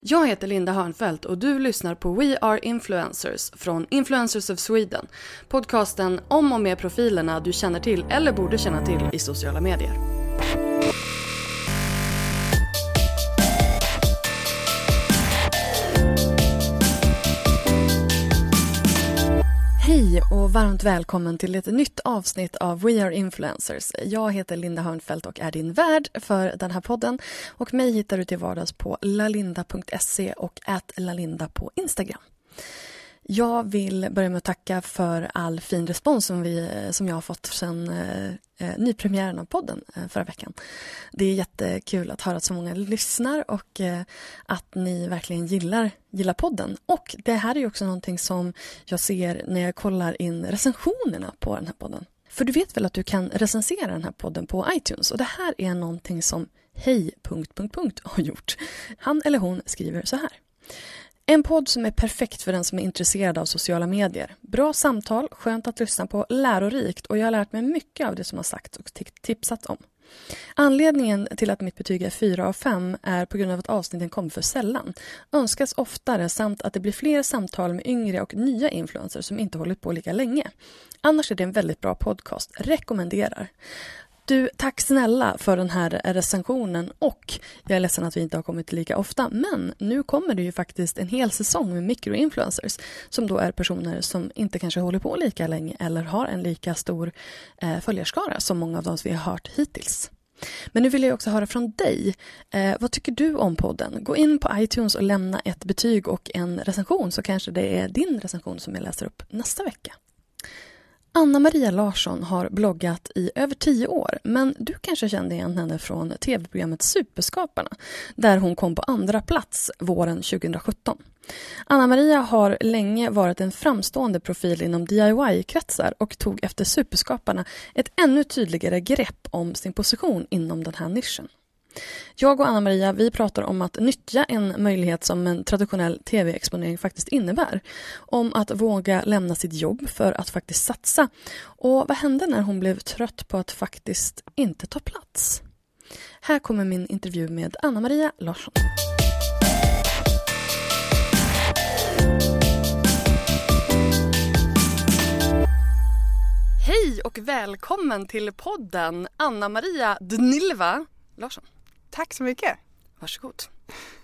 Jag heter Linda Hörnfeldt och du lyssnar på We Are Influencers från Influencers of Sweden. Podcasten om och med profilerna du känner till eller borde känna till i sociala medier. Hej och varmt välkommen till ett nytt avsnitt av We Are Influencers. Jag heter Linda Hörnfeldt och är din värd för den här podden. Och mig hittar du till vardags på lalinda.se och lalinda på Instagram. Jag vill börja med att tacka för all fin respons som, vi, eh, som jag har fått sen eh, eh, nypremiären av podden eh, förra veckan. Det är jättekul att höra att så många lyssnar och eh, att ni verkligen gillar, gillar podden. Och det här är ju också någonting som jag ser när jag kollar in recensionerna på den här podden. För du vet väl att du kan recensera den här podden på iTunes och det här är någonting som Hej... har gjort. Han eller hon skriver så här. En podd som är perfekt för den som är intresserad av sociala medier. Bra samtal, skönt att lyssna på, lärorikt och jag har lärt mig mycket av det som har sagts och tipsat om. Anledningen till att mitt betyg är 4 av 5 är på grund av att avsnitten kommer för sällan. Önskas oftare samt att det blir fler samtal med yngre och nya influencers som inte hållit på lika länge. Annars är det en väldigt bra podcast. Rekommenderar. Du, tack snälla för den här recensionen och jag är ledsen att vi inte har kommit lika ofta men nu kommer det ju faktiskt en hel säsong med mikroinfluencers som då är personer som inte kanske håller på lika länge eller har en lika stor eh, följarskara som många av de vi har hört hittills. Men nu vill jag också höra från dig. Eh, vad tycker du om podden? Gå in på iTunes och lämna ett betyg och en recension så kanske det är din recension som jag läser upp nästa vecka. Anna Maria Larsson har bloggat i över tio år men du kanske kände igen henne från tv-programmet Superskaparna där hon kom på andra plats våren 2017. Anna Maria har länge varit en framstående profil inom DIY-kretsar och tog efter Superskaparna ett ännu tydligare grepp om sin position inom den här nischen. Jag och Anna-Maria vi pratar om att nyttja en möjlighet som en traditionell tv-exponering faktiskt innebär. Om att våga lämna sitt jobb för att faktiskt satsa. Och vad hände när hon blev trött på att faktiskt inte ta plats? Här kommer min intervju med Anna-Maria Larsson. Hej och välkommen till podden Anna-Maria Dnilva Larsson. Tack så mycket. Varsågod.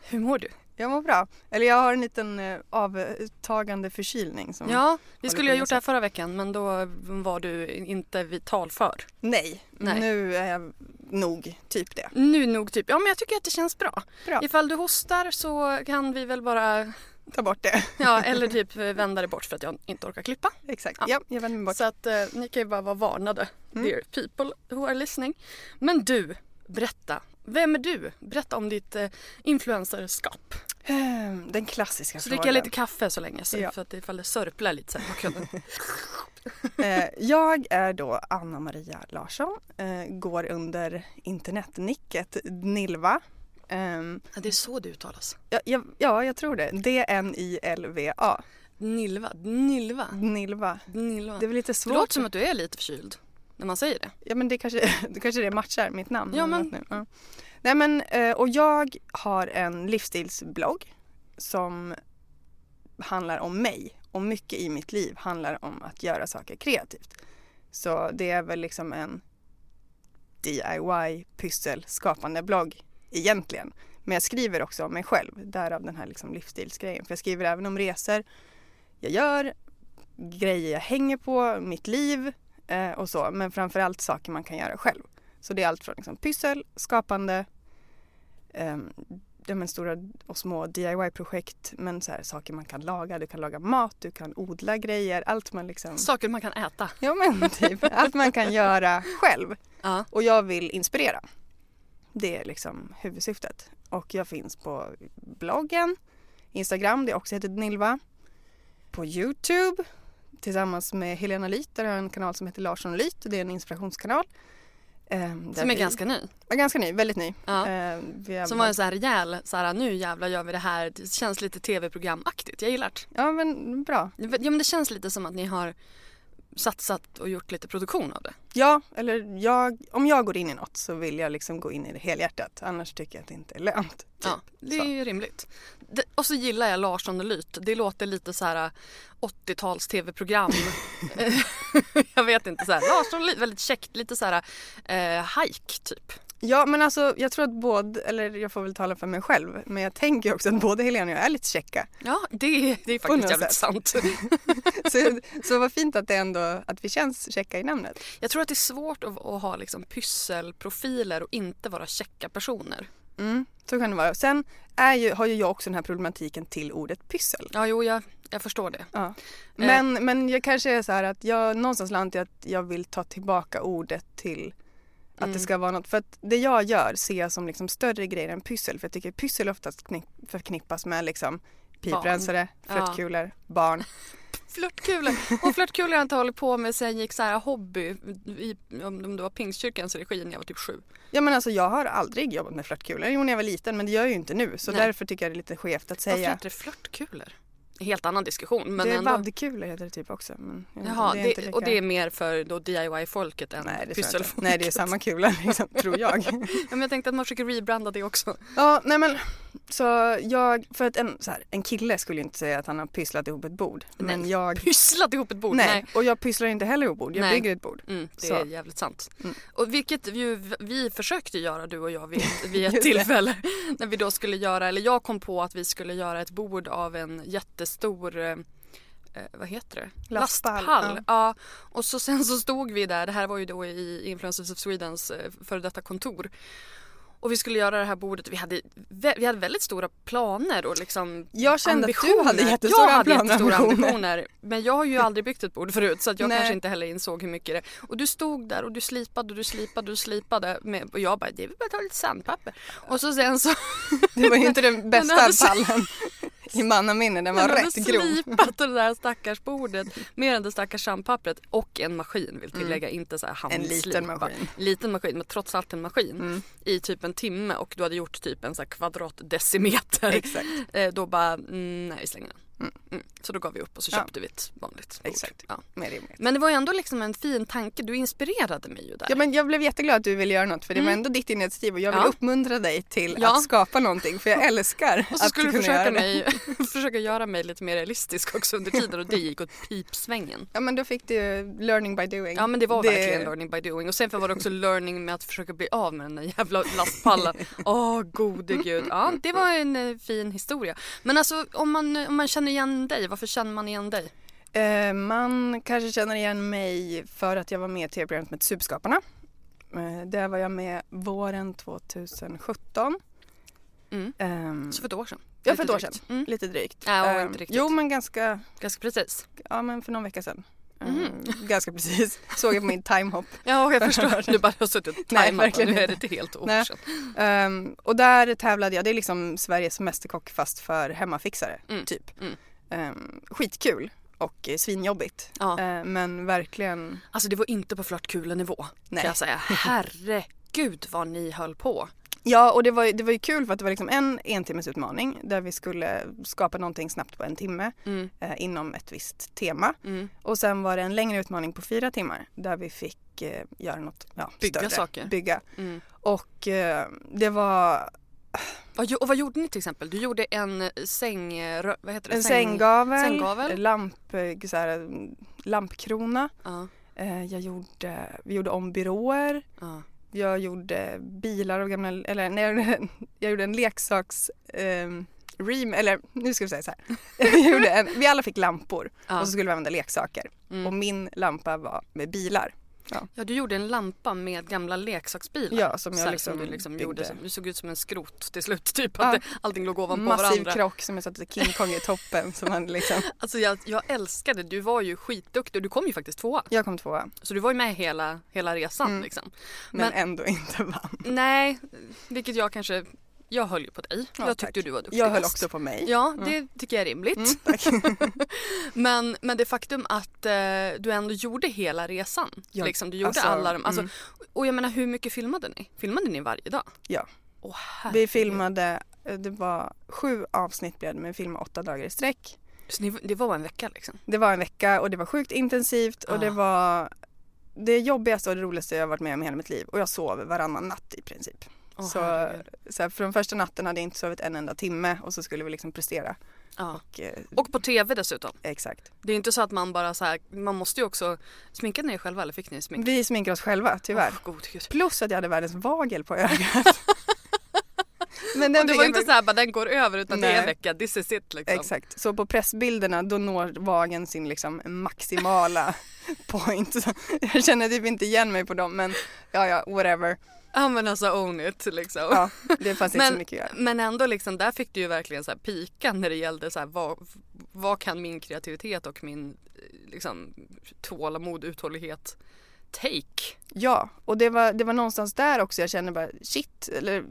Hur mår du? Jag mår bra. Eller jag har en liten eh, avtagande förkylning. Som ja, vi skulle ha gjort det här förra veckan men då var du inte vital för. Nej, Nej. nu är jag nog typ det. Nu nog typ, ja men jag tycker att det känns bra. bra. Ifall du hostar så kan vi väl bara ta bort det. Ja, eller typ vända det bort för att jag inte orkar klippa. Exakt, ja, ja jag vänder mig bort. Så att eh, ni kan ju bara vara varnade, mm. dear people who are listening. Men du, berätta. Vem är du? Berätta om ditt eh, influencerskap. Ehm, den klassiska så frågan. Så dricker jag lite kaffe så länge så ja. för att ifall det sörplar lite så här bakgrunden. eh, jag är då Anna Maria Larsson, eh, går under internetnicket Nilva. Um, ja, det är så det uttalas? Ja, ja, ja jag tror det. D-N-I-L-V-A. Nilva, Nilva. Nilva. Nilva. Det är väl lite svårt. Det låter som att du är lite förkyld. När man säger det. Ja men det kanske det, kanske det matchar mitt namn. Ja, men- nu. Ja. Nej men eh, och jag har en livsstilsblogg som handlar om mig och mycket i mitt liv handlar om att göra saker kreativt. Så det är väl liksom en DIY pyssel skapande blogg egentligen. Men jag skriver också om mig själv, därav den här liksom livsstilsgrejen. För jag skriver även om resor jag gör, grejer jag hänger på, mitt liv eh, och så. Men framförallt saker man kan göra själv. Så det är allt från liksom pyssel, skapande, eh, ja, stora och små DIY-projekt men så här, saker man kan laga. Du kan laga mat, du kan odla grejer, allt man liksom... Saker man kan äta. Ja men typ, allt man kan göra själv. Ja. Och jag vill inspirera. Det är liksom huvudsyftet. Och jag finns på bloggen, Instagram, det också heter Nilva. På Youtube tillsammans med Helena Lyth, där jag har en kanal som heter Larsson och Lyth. Det är en inspirationskanal. Ehm, Som är vi- ganska ny. Ja, ganska ny, väldigt ny. Ja. Ehm, har- Som var en så här rejäl, så här, nu jävlar gör vi det här. Det känns lite tv-programaktigt. Jag gillar det. Ja men bra. Ja men det känns lite som att ni har satsat och gjort lite produktion av det. Ja, eller jag, om jag går in i något så vill jag liksom gå in i det helhjärtat. Annars tycker jag att det inte är lönt. Typ. Ja, det Så. är ju rimligt. Det, och så gillar jag Larsson och Lyth. Det låter lite så här 80-tals tv-program. jag vet inte så här. Larsson och Lyth, väldigt käckt. Lite så här eh, hike typ. Ja men alltså jag tror att både, eller jag får väl tala för mig själv, men jag tänker också att både Helena och jag är lite käcka. Ja, det, det är faktiskt jävligt sätt. sant. Så, så vad fint att det ändå, att vi känns käcka i namnet. Jag tror att det är svårt att, att ha liksom pysselprofiler och inte vara käcka personer. Mm, så kan det vara. Sen är ju, har ju jag också den här problematiken till ordet pyssel. Ja, jo, jag, jag förstår det. Ja. Men, men jag kanske är så här att jag någonstans landar i att jag vill ta tillbaka ordet till att Mm. det ska vara något. För att det jag gör ser jag som liksom större grejer än pyssel. För jag tycker pyssel oftast knipp, förknippas med liksom piprensare, Ja. flörtkulor, barn. Flörtkulor. Och flörtkulor har jag inte hållit på med sen jag gick så här hobby i, om det var Pingstkyrkans regi när jag var typ sju. Ja men alltså jag har aldrig jobbat med flörtkulor. Jo när jag var liten men det gör jag ju inte nu. Så Nej. därför tycker jag det är lite skevt att Varför säga. heter det flörtkulor? Helt annan diskussion. Men det är ändå. vaddkulor heter det typ också. Men inte, Jaha, det det lika... och det är mer för då DIY-folket än Nej pysselfolket. Nej det är samma kula liksom, tror jag. Ja, men jag tänkte att man försöker rebranda det också. Ja, nej men så jag, för att en, så här, en kille skulle inte säga att han har pysslat ihop ett bord. Men Nej. jag, Pysslat ihop ett bord. nej, och jag pysslar inte heller ihop bord, jag Nej. bygger ett bord. Mm, det Så. är jävligt sant. Mm. Och vilket ju vi försökte göra du och jag vid, vid ett tillfälle. När vi då skulle göra, eller jag kom på att vi skulle göra ett bord av en jättestor eh, eh, vad heter det? Lastpall, Lastpall. Ja. Och så sen så stod vi där, det här var ju då i Influencers of Swedens eh, före detta kontor. Och vi skulle göra det här bordet, vi hade, vi hade väldigt stora planer och liksom Jag kände att du ambitioner. hade jättestora jag hade planer jättestora ambitioner. ambitioner. Men jag har ju aldrig byggt ett bord förut så att jag Nej. kanske inte heller insåg hur mycket det Och du stod där och du slipade och du slipade och du slipade med, och jag bara det är väl bara att ta lite sandpapper. Och så sen så Det var ju inte den bästa pallen i mannaminne, den var hade rätt grov. slipat det där stackars bordet mer än det stackars sandpappret och en maskin vill tillägga, inte så här Mm. En handslipa. liten maskin. Liten maskin men trots allt en maskin Mm. i typ en timme och du hade gjort typ en så kvadratdecimeter. Exakt. Eh, Då bara, mm, nej vi slänger den. Mm. Mm. Så då gav vi upp och så Ja. köpte vi ett vanligt bord. Exakt. Ja. Men det var ju ändå liksom en fin tanke, du inspirerade mig ju där. Ja, men jag blev jätteglad att du ville göra något för det var Mm. ändå ditt initiativ och jag vill Ja. uppmuntra dig till Ja. att skapa någonting för jag älskar och så att skulle du försöka, göra det. mig, försöka göra mig lite mer realistisk också under tiden och det gick åt pipsvängen. Ja men då fick du learning by doing. Ja men det var verkligen learning by doing och sen var det också learning med att försöka bli av med den där jävla lastpallen. Åh gode gud. Ja det var en eh, fin historia. Men alltså om man, om man känner igen dig, varför känner man igen dig? Eh, man kanske känner igen mig för att jag var med i tv-programmet med Superskaparna. Eh, där var jag med våren 2017. Mm. Ehm, Så för ett år sedan. ja, för ett år sedan. Mm. Lite drygt. Ja, Ehm, inte riktigt. Jo, men ganska, Ganska precis. ja men för någon vecka sedan. Mhm. Ganska precis. Såg jag på min timehopp. Ja jag förstår. Du bara har suttit och Nej, verkligen nu är det ett helt år Nej. sedan. Ehm, och där tävlade jag, det är liksom Sveriges mästerkock fast för hemmafixare, Mm. typ. Mm. Ehm, skitkul och svinjobbigt. Ja. Ehm, men verkligen, Alltså det var inte på flörtkulenivå Nej. kan jag säga. Herregud vad ni höll på. Ja, och det var, det var ju kul för att det var liksom en entimmesutmaning där vi skulle skapa någonting snabbt på en timme Mm. eh, inom ett visst tema. Mm. Och sen var det en längre utmaning på fyra timmar där vi fick eh, göra något ja, Bygga större. saker. Bygga. Mm. Och eh, det var Och vad gjorde ni till exempel? Du gjorde en säng... rö- Vad heter det? en Säng- sänggavel, sänggavel. Lamp, eh, så här, lampkrona. Eh, jag gjorde, vi gjorde om byråer. ja. Jag gjorde bilar av gamla, eller nej, jag gjorde, en leksaks eh, rem, eller nu ska vi säga så här. jag gjorde en, vi alla fick lampor Ja. och så skulle vi använda leksaker. Mm. Och min lampa var med bilar. Ja, du gjorde en lampa med gamla leksaksbilar. Ja, som jag liksom som du liksom gjorde. som- Du såg ut som en skrot till slut. Typ Ja. att allting låg ovanpå Massiv varandra. krock som jag satte King Kong i toppen. som man liksom, Alltså jag, jag älskade, du var ju skitduktig och du kom ju faktiskt tvåa. jag kom tvåa Så du var ju med hela, hela resan Mm. liksom. men, Men- ändå inte vann. Nej, vilket jag kanske, jag höll ju på dig. Ja, jag tyckte tack. du var duktigast. Jag höll också på mig. Ja, det tycker jag är rimligt. Mm. Men, men det faktum att eh, du ändå gjorde hela resan. Ja, liksom, du gjorde alltså, alla de, alltså, mm. Och jag menar hur mycket filmade ni? Filmade ni varje dag? Ja. Åh, Vi filmade, eh, det var sju avsnitt blev det, men vi filmade åtta dagar i sträck. Så ni, det var en vecka liksom? Det var en vecka och det var sjukt intensivt och Ah. det var det jobbigaste och det roligaste jag varit med om i hela mitt liv. Och jag sov varannan natt i princip. Åh, så, herregud. så här, från första natten hade jag inte sovit en enda timme och så skulle vi liksom prestera. Ja. Och, eh, Och på tv dessutom. exakt. Det är inte så att man bara så här, man måste ju också, sminkade ni er själva eller fick ni smink? Vi sminkar oss själva tyvärr. Åh, god gud. Plus att jag hade världens vagel på ögat. Men Och det var inte så här bara den går över utan det är en Nej. vecka, this is it liksom. Exakt, så på pressbilderna då når vagen sin liksom maximala point. Jag känner typ inte igen mig på dem men ja ja whatever. Ja men alltså own it liksom. Ja, det fanns inte så Men, mycket att göra. men ändå liksom, där fick du ju verkligen så här pika när det gällde så här, vad, vad kan min kreativitet och min eh, liksom, tålamod, uthållighet take? Ja, och det var, det var någonstans där också jag kände bara shit, eller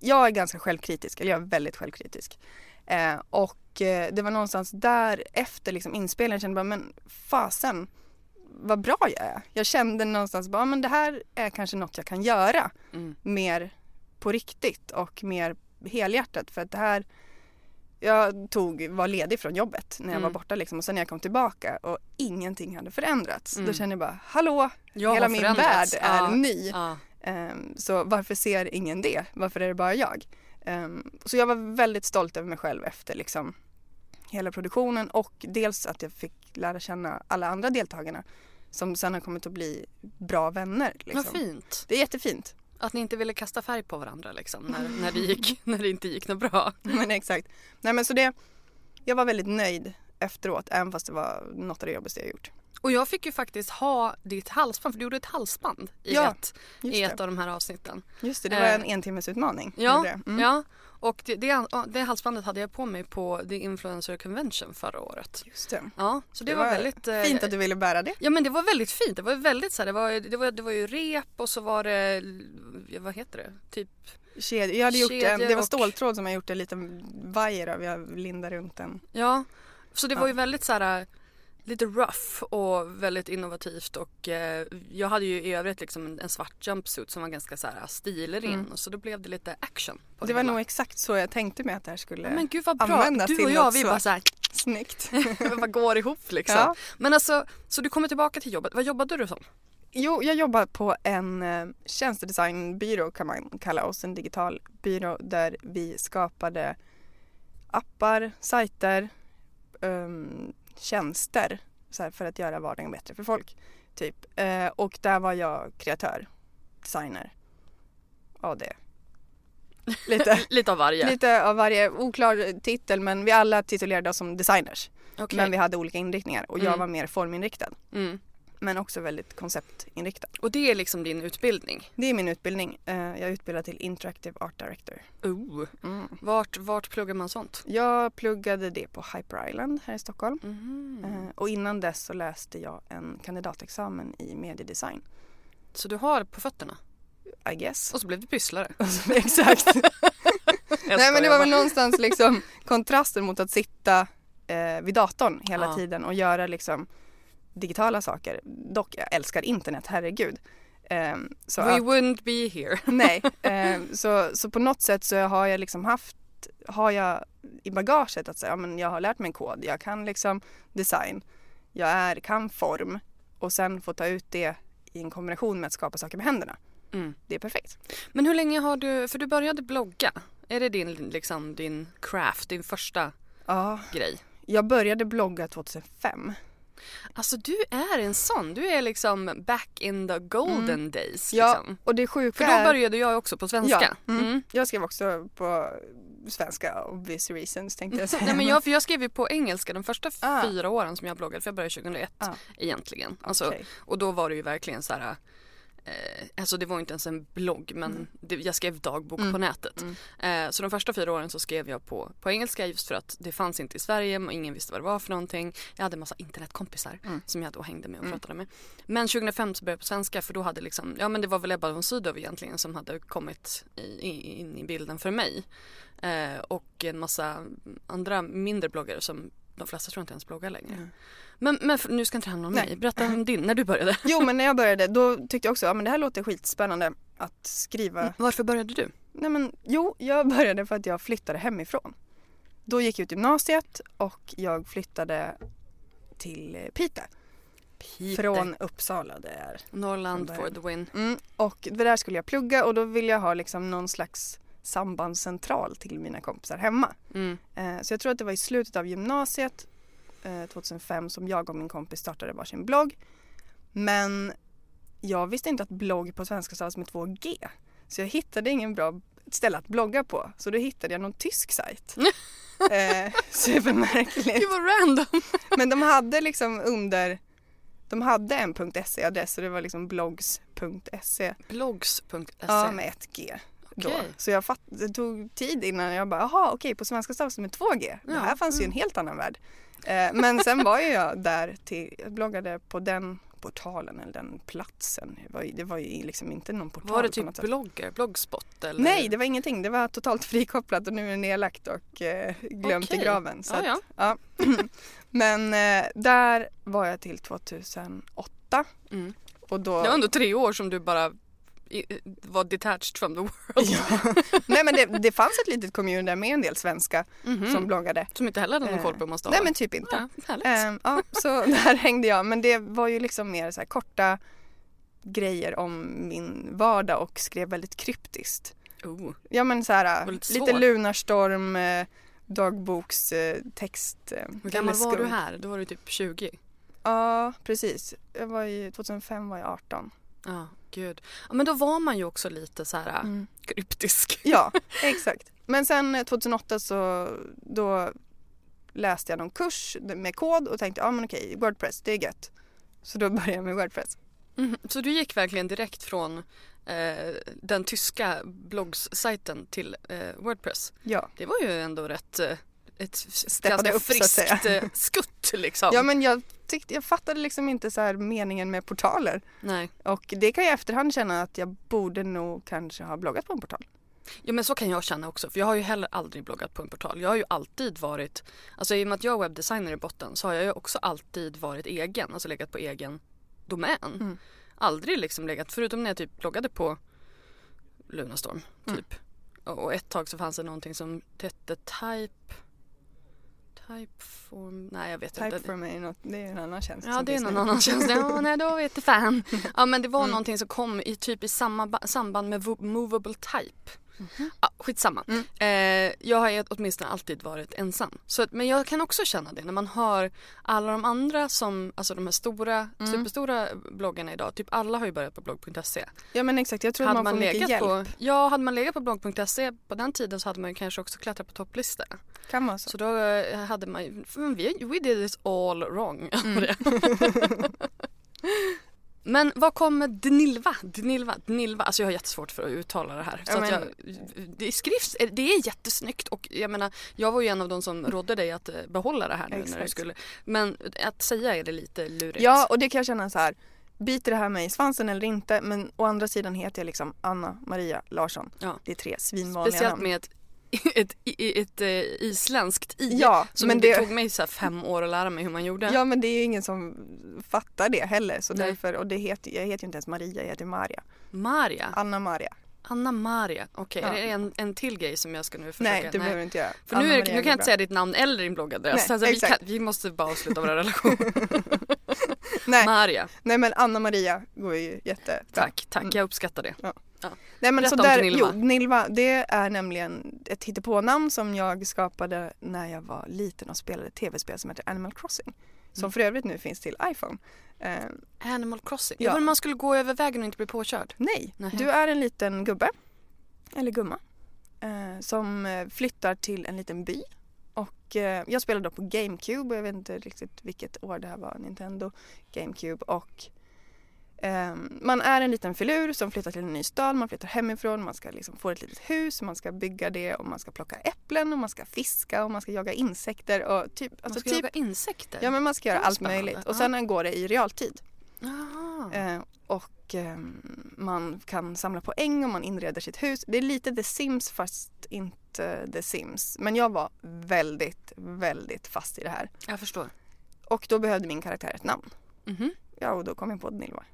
jag är ganska självkritisk, eller jag är väldigt självkritisk. Eh, och eh, det var någonstans där efter liksom inspelningen jag kände bara men fasen vad bra jag är. Jag kände någonstans bara men det här är kanske något jag kan göra Mm. mer på riktigt och mer helhjärtat för att det här jag tog, var ledig från jobbet när jag Mm. var borta liksom och sen när jag kom tillbaka och ingenting hade förändrats. Mm. Då kände jag bara hallå, Jag hela min värld är Ja, ny. Ja. Ehm, så varför ser ingen det? Varför är det bara jag? Ehm, så jag var väldigt stolt över mig själv efter liksom hela produktionen och dels att jag fick lära känna alla andra deltagarna som sen har kommit att bli bra vänner. Liksom. Vad fint. Det är jättefint. Att ni inte ville kasta färg på varandra liksom, när, när, det gick, när det inte gick något bra. men exakt. Nej men så det, jag var väldigt nöjd efteråt även fast det var något av det jobbigaste jag gjort. Och jag fick ju faktiskt ha ditt halsband, för du gjorde ett halsband i, Ja, ett, i ett det. av de här avsnitten. Just det, det var Eh, en entimmesutmaning. Ja, Det. Mm. ja. och det, det, det halsbandet hade jag på mig på The Influencer Convention förra året. Just det. Ja, så det, var, väldigt... eh, fint att du ville bära det. Ja men det var väldigt fint. Det var väldigt så här, det var, det var, det var ju rep och så var det, vad heter det, typ Kedja. Jag hade gjort en, det var och- ståltråd som jag gjort en liten vajer av. Jag lindade runt den. Ja, så det var ju väldigt så här lite rough och väldigt innovativt och eh, jag hade ju i övrigt liksom en, en svart jumpsuit som var ganska så här stilren Mm. och så då blev det lite action på Det var nog exakt så jag tänkte mig att det här skulle Ja, men gud vad bra, du och jag vi bara så här, snyggt. bara går ihop liksom. Ja. Men alltså, så du kommer tillbaka till jobbet, vad jobbade du som? Jo, jag jobbar på en eh, tjänstedesignbyrå kan man kalla oss, en digital byrå där vi skapade appar, sajter, ehm, tjänster här, för att göra vardagen bättre för folk. Typ. Eh, och där var jag kreatör, designer, AD. Lite, Lite av varje. lite av varje oklar titel men vi alla titulerade oss som designers. Okej. Men vi hade olika inriktningar och jag Mm. var mer forminriktad. mm. Men också väldigt konceptinriktad. Och det är liksom din utbildning? Det är min utbildning. Eh, Jag är utbildad till Interactive Art Director. Oh. Mm. Vart, vart pluggar man sånt? Jag pluggade det på Hyper Island här i Stockholm. Eh, Och innan dess så läste jag en kandidatexamen i mediedesign. Så du har på fötterna? I guess. Och så blev du pysslare? Exakt. Nej men det var väl någonstans liksom kontrasten mot att sitta eh, vid datorn hela Ja. tiden och göra liksom digitala saker. Dock, jag älskar internet, herregud. Ehm, så We att- wouldn't be here. Nej, ehm, så, så på något sätt så har jag liksom haft, har jag i bagaget att säga, ja, men jag har lärt mig kod, jag kan liksom design, jag är, kan form och sen få ta ut det i en kombination med att skapa saker med händerna. Mm. Det är perfekt. Men hur länge har du, för du började blogga. Är det din, liksom, din craft, din första Ja, grej? jag började blogga 2005. Alltså du är en sån, du är liksom back in the golden days. Ja, Liksom. och det sjuka För då är... började jag också på svenska. Ja, mm. Mm. Jag skrev också på svenska obvious reasons tänkte jag säga. Nej, men jag, för jag skrev ju på engelska de första Ah. fyra åren som jag bloggade, för jag började 2001 Ah. egentligen. Alltså, Okej. Och då var det ju verkligen så här, eh, alltså det var inte ens en blogg men det, jag skrev dagbok Mm. på nätet. Eh, så de första fyra åren så skrev jag på, på engelska just för att det fanns inte i Sverige och ingen visste vad det var för någonting. Jag hade en massa internetkompisar Mm. som jag då hängde med och pratade med. Men 2005 så började jag på svenska för då hade liksom, ja men det var väl Ebba von Sydow egentligen som hade kommit i, i, in i bilden för mig. Eh, och en massa andra mindre bloggare som de flesta tror inte ens bloggar längre. Men, men f- nu ska inte handla om Nej. mig. Berätta om din, när du började. Jo men när jag började då tyckte jag också att ja, det här låter skitspännande att skriva. Varför började du? Nej men jo, jag började för att jag flyttade hemifrån. Då gick jag ut gymnasiet och jag flyttade till Piteå. Från Uppsala det är. Norrland for the win. Mm, och det där skulle jag plugga och då ville jag ha liksom någon slags sambandscentral till mina kompisar hemma. Mm. Eh, så jag tror att det var i slutet av gymnasiet eh, 2005 som jag och min kompis startade varsin blogg. Men jag visste inte att blogg på svenska stavas med två G. Så jag hittade ingen bra ställe att blogga på. Så då hittade jag någon tysk sajt. eh, supermärkligt. Gud vad random. Men de hade liksom under de hade en .se-adress så det var liksom blogs.se. Blogs.se. Ja, med ett G. Då. Okej. Så jag fatt, det tog tid innan jag bara, jaha okej på svenska stavas det med två G. Det här Ja, fanns ju en helt annan värld. Eh, men sen var ju jag där till, jag bloggade på den portalen eller den platsen. Det var, ju- det var ju liksom inte någon portal Var det typ blogger, bloggspot eller? Nej, det var ingenting. Det var totalt frikopplat och nu är det nedlagt och eh, glömt Okej. i graven. Så Ja, att, ja. Men eh, där var jag till 2008 Mm. och då... Det var ändå tre år som du bara var detached from the world. Ja. Nej men det, det fanns ett litet community där med en del svenska Mhm. som bloggade. Som inte heller hade någon Eh, koll på hur man stavar. Nej men typ inte. Ja. Ehm, ja, så där hängde jag. Men det var ju liksom mer så här korta grejer om min vardag och skrev väldigt kryptiskt. Oh. Ja men så här var lite lite lunarstorm, eh, dagbokstext. Eh, text, eh, Hur gammal var du här? Då var du typ 20. Ja precis. Jag var ju, 2005 var jag 18. Ja, gud. Ja, men då var man ju också lite så här Mm. kryptisk. Ja, exakt. Men sen eh, 2008 så då läste jag någon kurs med kod och tänkte ja men okej Wordpress det är gött. Så då började jag med Wordpress. Mhm. Så du gick verkligen direkt från eh, den tyska bloggssajten till eh, Wordpress. Ja. Det var ju ändå rätt eh, ett Steppade ganska upp, så att friskt säga. eh, skutt liksom. ja men jag tyckte, jag fattade liksom inte så här meningen med portaler. Nej. Och det kan jag i efterhand känna att jag borde nog kanske ha bloggat på en portal. Ja men så kan jag känna också för jag har ju heller aldrig bloggat på en portal. Jag har ju alltid varit, alltså i och med att jag är webbdesigner i botten så har jag ju också alltid varit egen, alltså legat på egen domän. Mm. Aldrig liksom legat, förutom när jag typ bloggade på Lunarstorm Mm. typ. Och och ett tag så fanns det någonting som hette Type Typeform, nej jag vet Type inte. for mig, något, det är en annan tjänst. Ja det är någon nu. annan tjänst. Ja nej då vet jag fan. Ja men det var Mm. någonting som kom i typ i samma ba- samband med movable type. Ja, skitsamma. Mm. Eh, jag har åtminstone alltid varit ensam. Så, att- men jag kan också känna det när man hör alla de andra som, alltså de här stora, Mm. superstora bloggarna idag. Typ alla har ju börjat på blogg.se. Ja men exakt, jag tror Hade man får man mycket hjälp. på, ja hade man legat på blogg.se på den tiden så hade man ju kanske också klättrat på topplistor. Kan vara så. Så då eh, hade man ju, we did this all wrong. Mm. Men vad kommer Dnilva? Dnilva, Dnilva. Alltså jag har jättesvårt för att uttala det här. Så att jag, men- det skrivs, det är jättesnyggt och jag menar jag var ju en av de som rådde dig att eh, behålla det här nu när du Exakt. skulle. Men att säga är det lite lurigt. Ja och det kan jag känna så här. Biter det här mig i svansen eller inte? Men å andra sidan heter jag liksom Anna Maria Larsson. Ja. Det är tre svinvanliga Speciellt namn. med ett ett, i- ett, eh, isländskt i. Ja, som men det, det- tog mig så fem år att lära mig hur man gjorde. Ja men det är ju ingen som fattar det heller så Nej. därför, och det heter, jag heter ju inte ens Maria, jag heter Maria. Maria. Anna Maria. Anna Maria. Okej, Ja. är det en, en till grej som jag ska nu försöka? Nej det behöver du inte göra. För nu, är, nu kan jag inte bra. säga ditt namn eller din bloggadress. Nej, alltså, vi, kan, vi måste bara avsluta vår relation. Nej, Maria, nej men Anna Maria går ju jättebra. tack, tack. Mm. Jag uppskattar det. Nej men Berätta så där, Gnilva. jo, Gnilva det är nämligen ett hittepånamn som jag skapade när jag var liten och spelade tv-spel som heter Animal Crossing. Som Mm. för övrigt nu finns till iPhone. Eh, Animal Crossing. Ja. Ja. man skulle gå över vägen och inte bli påkörd. nej, Nähä. du är en liten gubbe, eller gumma, eh, som eh, flyttar till en liten by. Och eh, jag spelade då på GameCube jag vet inte riktigt vilket år det här var, Nintendo GameCube. Och man är en liten filur som flyttar till en ny stad, man flyttar hemifrån, man ska liksom få ett litet hus, man ska bygga det och man ska plocka äpplen och man ska fiska och man ska jaga insekter och typ, Man alltså ska typ jaga insekter. Ja men man ska göra allt spännande. möjligt och Ja. sen går det i realtid. Eh, och eh, man kan samla poäng och man inreder sitt hus. Det är lite The Sims fast inte The Sims. Men jag var väldigt, väldigt fast i det här. Jag förstår. Och då behövde min karaktär ett namn. Mhm. Ja och då kom jag på Nilva.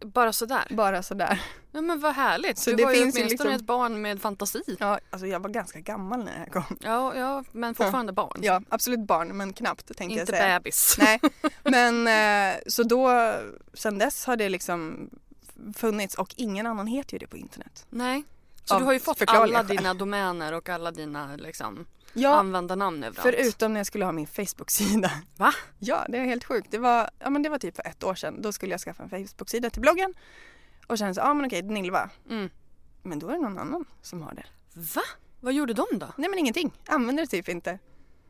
Bara sådär. Bara sådär. Ja men vad härligt. Så du det var finns ju åtminstone liksom- ett barn med fantasi. Ja, alltså jag var ganska gammal när här kom. Ja, ja men fortfarande barn. Ja, absolut barn men knappt tänkte jag Inte säga. bebis. Nej, men eh, så då, sen dess har det liksom funnits och ingen annan heter ju det på internet. Nej. Så Av du har ju fått alla dina domäner och alla dina liksom, Ja, användarnamn överallt. förutom när jag skulle ha min Facebook-sida. Va? Ja, det är helt sjukt. Det var, ja, men det var typ för ett år sedan. Då skulle jag skaffa en Facebook-sida till bloggen. Och kände så, ja men okej, Nilva. Mm. Men då är det någon annan som har det. Va? Vad gjorde de då? Nej men ingenting. Använder det typ inte.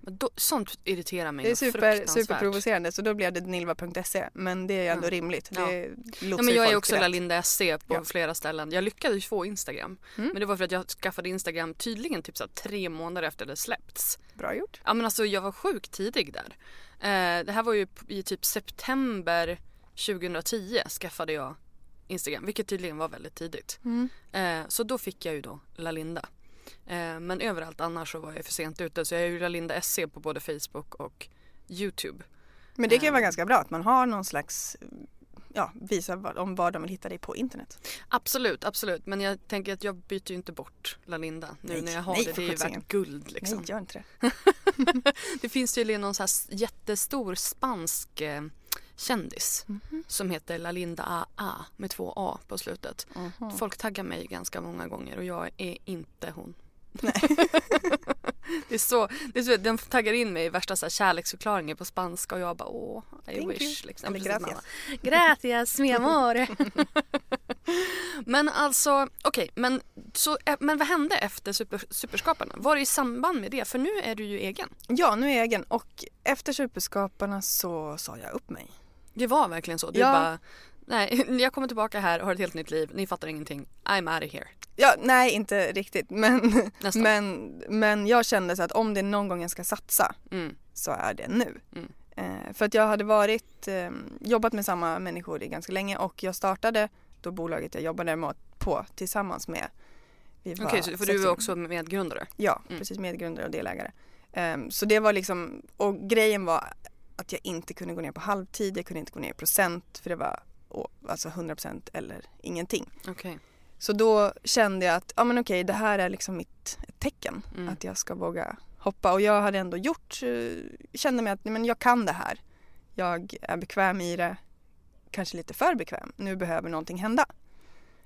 Då sånt irriterar mig Det är super, superprovocerande så då blev det nilva.se. Men det är ju ändå Ja. rimligt. Ja. Det Ja, lotsar men jag är också rätt. Lalinda SC på Ja. flera ställen. Jag lyckades få Instagram. Mm. Men det var för att jag skaffade Instagram tydligen typ så här tre månader efter det släppts. Bra gjort. Ja men alltså jag var sjukt tidig där. Eh, det här var ju i typ september 2010 skaffade jag Instagram, vilket tydligen var väldigt tidigt. Mm. Eh, så då fick jag ju då Lalinda. Eh, men överallt annars så var jag för sent ute så jag är ju Lalinda SC på både Facebook och Youtube. Men det kan ju vara Ehm. ganska bra att man har någon slags, ja, visa vad, om var de vill hitta dig på internet. Absolut, absolut. Men jag tänker att jag byter ju inte bort Lalinda nu Nej, när jag har nej, det. Det är ju värt guld liksom. Nej, gör inte det. Det finns tydligen någon så här jättestor spansk eh, kändis Mhm. som heter Lalinda AA med två A på slutet. Mhm. Folk taggar mig ganska många gånger och jag är inte hon. det är så, det är så, de taggar in mig i värsta så här kärleksförklaringar på spanska och jag bara åh, I Thank wish. Liksom. Eller gracias. mamma. Gracias mi amor. men alltså, okej, men, så, eh, men vad hände efter super, Superskaparna? Var det i samband med det? För nu är du ju egen. Ja, nu är jag egen och efter Superskaparna så sa jag upp mig. Det var verkligen så. Du Ja. bara, nej, jag kommer tillbaka här och har ett helt nytt liv. Ni fattar ingenting. I'm out of here. Ja, nej inte riktigt men, men, men jag kände så att om det är någon gång jag ska satsa Mm. så är det nu. Mm. Eh, för att jag hade varit, eh, jobbat med samma människor i ganska länge och jag startade då bolaget jag jobbade med, på tillsammans med. Var Okej, så för du är stycken. också medgrundare? Ja, Mm. precis medgrundare och delägare. Ehm, så det var liksom, och grejen var att jag inte kunde gå ner på halvtid, jag kunde inte gå ner i procent för det var alltså 100% eller ingenting. Okej. Så då kände jag att, ja men okej det här är liksom mitt tecken Mm. att jag ska våga hoppa och jag hade ändå gjort, eh, kände mig att men jag kan det här. Jag är bekväm i det, kanske lite för bekväm, nu behöver någonting hända.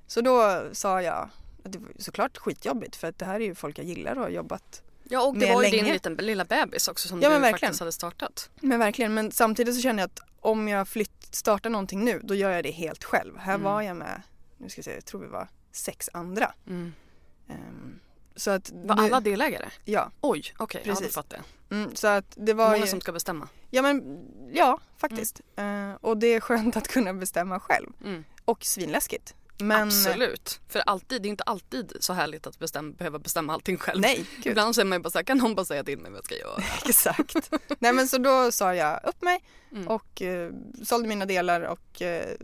Så då sa jag, att det var såklart skitjobbigt för att det här är ju folk jag gillar och har jobbat Ja, och det var ju din länge. liten lilla bebis också som Ja, du verkligen. faktiskt hade startat. Men verkligen, men samtidigt så känner jag att om jag flytt, startar någonting nu då gör jag det helt själv. Här Mm. var jag med, nu ska jag säga, jag tror vi var sex andra. Mm. Ehm, så att Var det- alla delägare? Ja, Oj, okej, hade Precis. fått det. mm, så att det var Många ju, som ska bestämma. ja men ja faktiskt. Eh, och det är skönt att kunna bestämma själv. Mm. Och svinläskigt. Men, Absolut. För alltid, det är inte alltid så härligt att bestämma, behöva bestämma allting själv. Nej, gud. Ibland så är man ju bara såhär, kan någon bara säga till mig vad jag ska göra? Exakt. Nej men så då sa jag upp mig Mm. och eh, sålde mina delar och eh,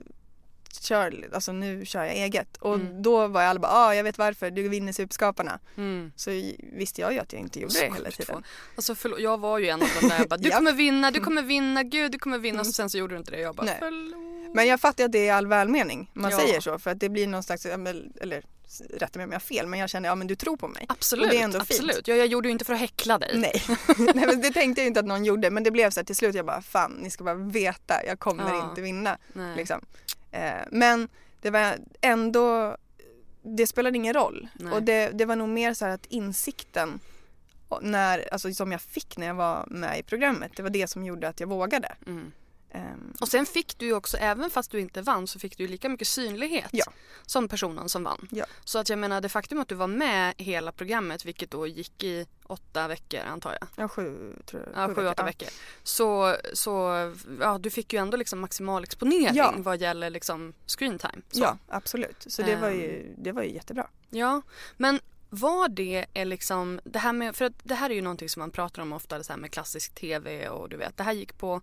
kör, alltså nu kör jag eget. Och Mm. då var jag alla bara, ah, jag vet varför, du vinner Superskaparna. Mm. Så visste jag ju att jag inte gjorde det hela tiden. Alltså förlåt, jag var ju en av de där jag bara, du kommer vinna, du kommer vinna, gud du kommer vinna. Mm. Så sen så gjorde du inte det. Jag bara, Nej. förlåt. Men jag fattar att det är all välmening. Man Ja. säger så för att det blir någon slags, eller rätta mig om jag har fel, men jag känner, ja men du tror på mig. Absolut, Och det är ändå fint. absolut. Ja, jag gjorde ju inte för att häckla dig. Nej. Nej men det tänkte jag inte att någon gjorde men det blev så här till slut jag bara fan ni ska bara veta jag kommer Ja. inte vinna. Liksom. Eh, men det var ändå, det spelade ingen roll. Nej. Och det, det var nog mer så här att insikten när, alltså, som jag fick när jag var med i programmet, det var det som gjorde att jag vågade. Mm. Ehm, Och sen fick du ju också, även fast du inte vann, så fick du lika mycket synlighet Ja. som personen som vann. Ja. Så att jag menar det faktum att du var med hela programmet, vilket då gick i åtta veckor antar jag. ja, sju, tror jag. Ja, sju, åtta veckor. Så, så ja, du fick ju ändå liksom maximal exponering Ja. vad gäller liksom screen time. Så. Ja, absolut. Så det var, ju, Ehm. det var ju jättebra. Ja, men var det är liksom det här med, för att det här är ju någonting som man pratar om ofta så här med klassisk tv och du vet, det här gick på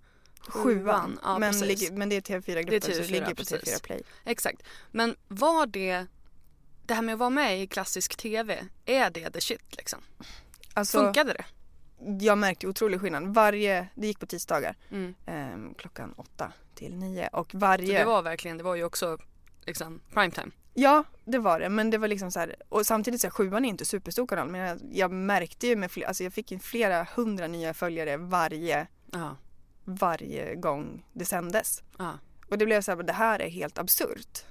Sjuan. Ja, men, ligger, men det är TV4-gruppen Det är så det TV4, ligger på precis. TV4 Play. Exakt. Men var det, det här med att vara med i klassisk tv, är det the shit liksom? Alltså, Funkade det? jag märkte otrolig skillnad. Varje, det gick på tisdagar Mm. ehm, klockan åtta till nio och Så varje... det var verkligen, det var ju också liksom primetime. Ja, det var det. Men det var liksom så här, och samtidigt så här, sjuan är inte superstor kanal men jag, jag märkte ju med fler, alltså jag fick ju flera hundra nya följare varje, Ja, varje gång det sändes. ja. Och det blev så här, det här är helt absurt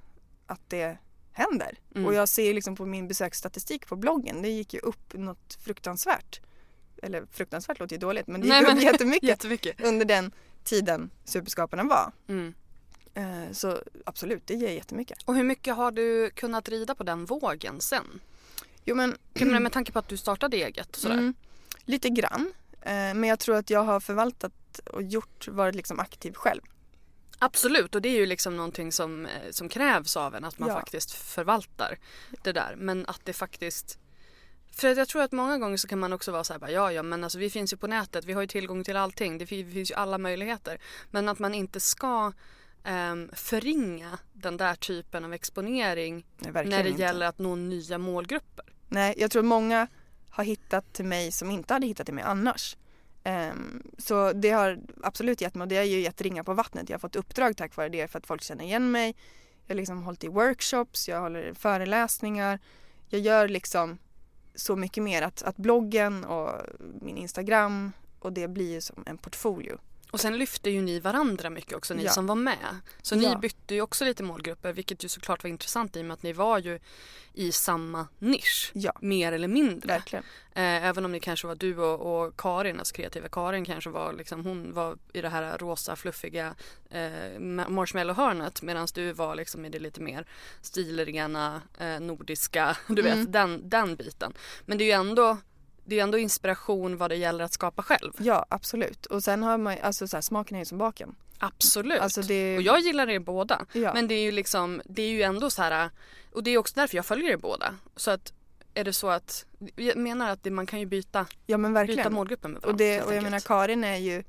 att det händer. Mm. Och jag ser liksom på min besöksstatistik på bloggen, det gick ju upp något fruktansvärt. Eller fruktansvärt låter ju dåligt men det gick Nej, upp men- jättemycket Jättemycket. under den tiden Superskaparna var. Mm. Eh, Så absolut, det ger jättemycket. Och hur mycket har du kunnat rida på den vågen sen? Jo men med tanke på att du startade eget och sådär. Mm, lite grann. Eh, Men jag tror att jag har förvaltat och gjort, varit liksom aktiv själv. Absolut och det är ju liksom någonting som, eh, som krävs av en att man Ja. faktiskt förvaltar det där. Men att det faktiskt för att jag tror att många gånger så kan man också vara så här, bara, ja ja men alltså vi finns ju på nätet, vi har ju tillgång till allting, det fi- finns ju alla möjligheter. Men att man inte ska um, förringa den där typen av exponering Nej, när det inte. gäller att nå nya målgrupper. Nej, jag tror många har hittat till mig som inte hade hittat till mig annars. Ehm, så det har absolut gett mig, och det har ju gett ringa på vattnet. Jag har fått uppdrag tack vare det för att folk känner igen mig. Jag har liksom hållit i workshops, jag håller föreläsningar. Jag gör liksom så mycket mer att, att bloggen och min Instagram och det blir ju som en portfolio. Och sen lyfte ju ni varandra mycket också, ni Ja. som var med. Så ni Ja. bytte ju också lite målgrupper vilket ju såklart var intressant i och med att ni var ju i samma nisch. Ja, Mer eller mindre. Eh, även om det kanske var du och, och Karin, alltså kreativa Karin kanske var liksom, hon var i det här rosa fluffiga eh, ma- marshmallow-hörnet medan du var liksom i det lite mer stilrena, eh, nordiska, du vet Mm. den, den biten. Men det är ju ändå, det är ändå inspiration vad det gäller att skapa själv. Ja, absolut. Och sen har man alltså så här, smaken är ju som baken. Absolut. Alltså det, Och jag gillar er båda. ja. Men det är ju liksom, det är ju ändå så här och det är också därför jag följer er båda. Så att är det så att, jag menar att det, man kan ju byta, ja men byta verkligen. målgruppen med varandra. Och, det, och jag menar. Karin är ju,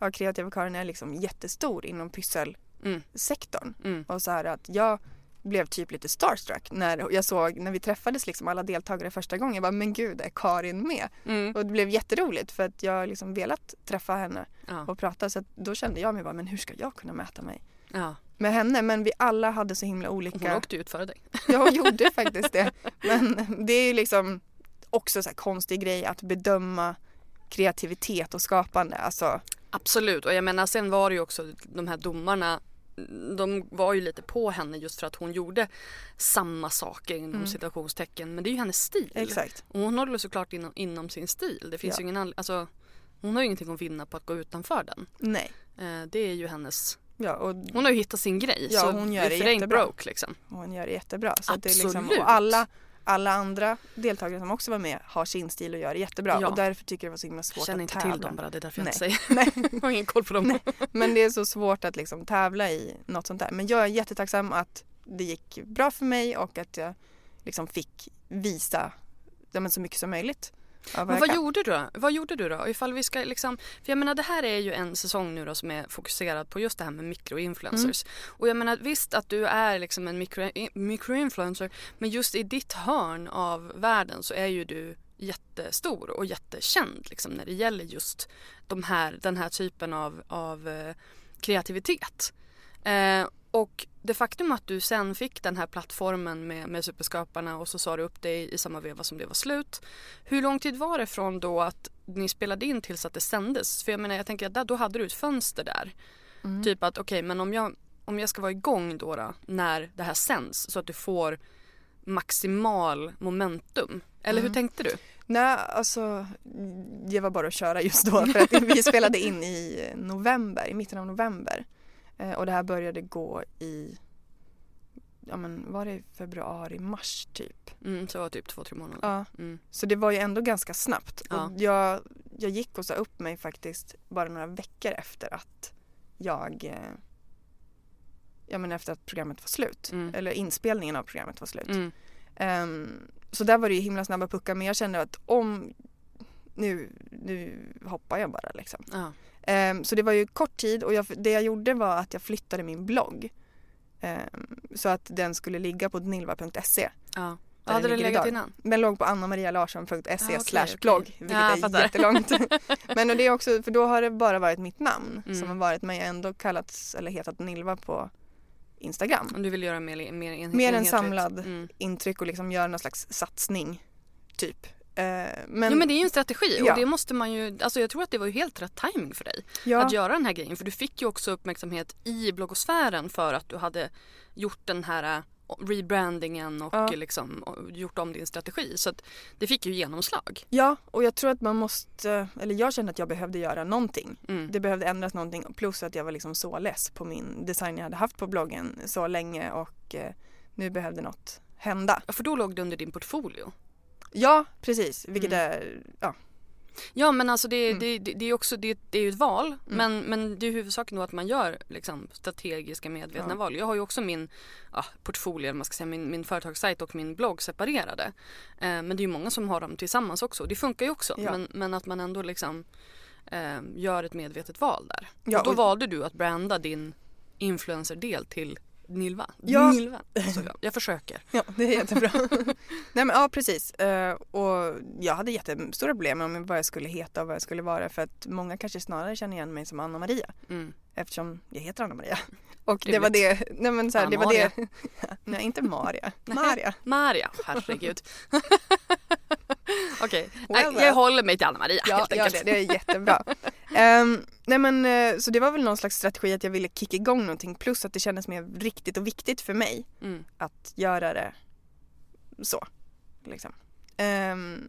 ja kreativa Karin är liksom jättestor inom Mm. pysselsektorn. Mm. Och så här att jag blev typ lite starstruck när jag såg, när vi träffades liksom alla deltagare första gången. Jag bara, men gud är Karin med? Mm. Och det blev jätteroligt för att jag har liksom velat träffa henne Ja. och prata. Så då kände jag mig bara, men hur ska jag kunna mäta mig ja. med henne? Men vi alla hade så himla olika... hon åkte ut före dig. Ja, hon gjorde faktiskt det. Men det är ju liksom också så här konstig grej att bedöma kreativitet och skapande. Alltså, Absolut och jag menar sen var det ju också de här domarna de var ju lite på henne just för att hon gjorde samma saker inom Mm. citationstecken men det är ju hennes stil. exakt. Och hon håller såklart inom, inom sin stil. Det finns Ja. ju ingen alltså hon har ju ingenting att vinna på att gå utanför den. Nej. Eh, det är ju hennes, Ja, och hon har ju hittat sin grej. Ja, så hon gör det jättebra. broke liksom. hon gör det jättebra. Så att det är liksom, Absolut. och alla, alla andra deltagare som också var med har sin stil och gör det jättebra. Ja. Och därför tycker jag det var så himla Jag svårt känner att inte tävla. till dem bara, det är därför jag inte Nej. säger. Nej. jag har ingen koll på dem. Nej. Men det är så svårt att liksom tävla i något sånt där. Men jag är jättetacksam att det gick bra för mig och att jag liksom fick visa ja, så mycket som möjligt Men vad kan. gjorde du då? Vad gjorde du då? Ifall vi ska liksom, för jag menar det här är ju en säsong nu då som är fokuserad på just det här med mikroinfluencers. Mm. Och jag menar visst att du är liksom en mikro, mikroinfluencer men just i ditt hörn av världen så är ju du jättestor och jättekänd liksom när det gäller just de här, den här typen av, av eh, kreativitet. Eh, och det faktum att du sen fick den här plattformen med, med Superskaparna och så sa du upp dig i samma veva som det var slut. Hur lång tid var det från då att ni spelade in tills att det sändes? För jag menar jag tänker att där, då hade du ett fönster där. Mm. Typ att okej men om jag, om jag ska vara igång då, då när det här sänds så att du får maximal momentum. Eller hur Mm. tänkte du? Nej, alltså det var bara att köra just då för att vi spelade in i november, i mitten av november. Eh, och det här började gå i, ja men var det februari, mars typ? Mm, så var det typ två, tre månader. Ja, Mm. så det var ju ändå ganska snabbt. Ja. Och jag, jag gick och sa upp mig faktiskt bara några veckor efter att jag, eh, ja men efter att programmet var slut. Mm. Eller inspelningen av programmet var slut. Ehm, så där var det ju himla snabba puckar men jag kände att om, nu, nu hoppar jag bara liksom. Ja. Ehm, så det var ju kort tid och jag, det jag gjorde var att jag flyttade min blogg. Ehm, så att den skulle ligga på dnilva.se. Ja. Där hade den legat innan? Den låg på annamarialarsson.se Ah, okej. blogg vilket Ja, är fattar. jättelångt. Men och det är också, för då har det bara varit mitt namn Mm. som har varit men jag har ändå kallats eller hetat Nilva på Instagram. Om du vill göra mer, mer, en, Mer en samlad Mm. intryck och liksom göra någon slags satsning typ. Eh, men, jo men det är ju en strategi Ja. och det måste man ju, alltså jag tror att det var ju helt rätt timing för dig ja, att göra den här grejen för du fick ju också uppmärksamhet i bloggosfären för att du hade gjort den här äh, rebrandingen och Ja. liksom och gjort om din strategi så att det fick ju genomslag. ja, och jag tror att man måste, eller jag kände att jag behövde göra någonting. Mm. Det behövde ändras någonting plus att jag var liksom så less på min design jag hade haft på bloggen så länge och eh, nu behövde något hända. Ja, För då låg det under din portfolio. Ja, precis. Vilket Mm. är, ja. Ja men alltså det, Mm. det, det, det är också det, det är ju ett val men, men det är huvudsaken då att man gör liksom, strategiska medvetna Ja. val. Jag har ju också min ja, portfolio, eller man ska säga, min, min företagssajt och min blogg separerade. Eh, men det är ju många som har dem tillsammans också. Det funkar ju också Ja. men, men att man ändå liksom eh, gör ett medvetet val där. Ja, och då och- valde du att branda din influencerdel till Nilva. Ja. Nilva. Jag, jag försöker. Ja, det är jättebra. Nej men ja precis. Eh, och jag hade jättestora problem med vad jag skulle heta och vad jag skulle vara för att många kanske snarare känner igen mig som Anna Maria Mm. eftersom jag heter Anna Maria. Och det var det, nej men så här, det var det. Nej inte Maria, Maria. Maria, herregud. Okej, Nej, well. jag håller mig till Anna Maria Ja, helt ja enkelt. det, det är jättebra. Ehm, nej men eh, så det var väl någon slags strategi att jag ville kicka igång någonting plus att det kändes mer riktigt och viktigt för mig Mm. att göra det så. Liksom. Ehm,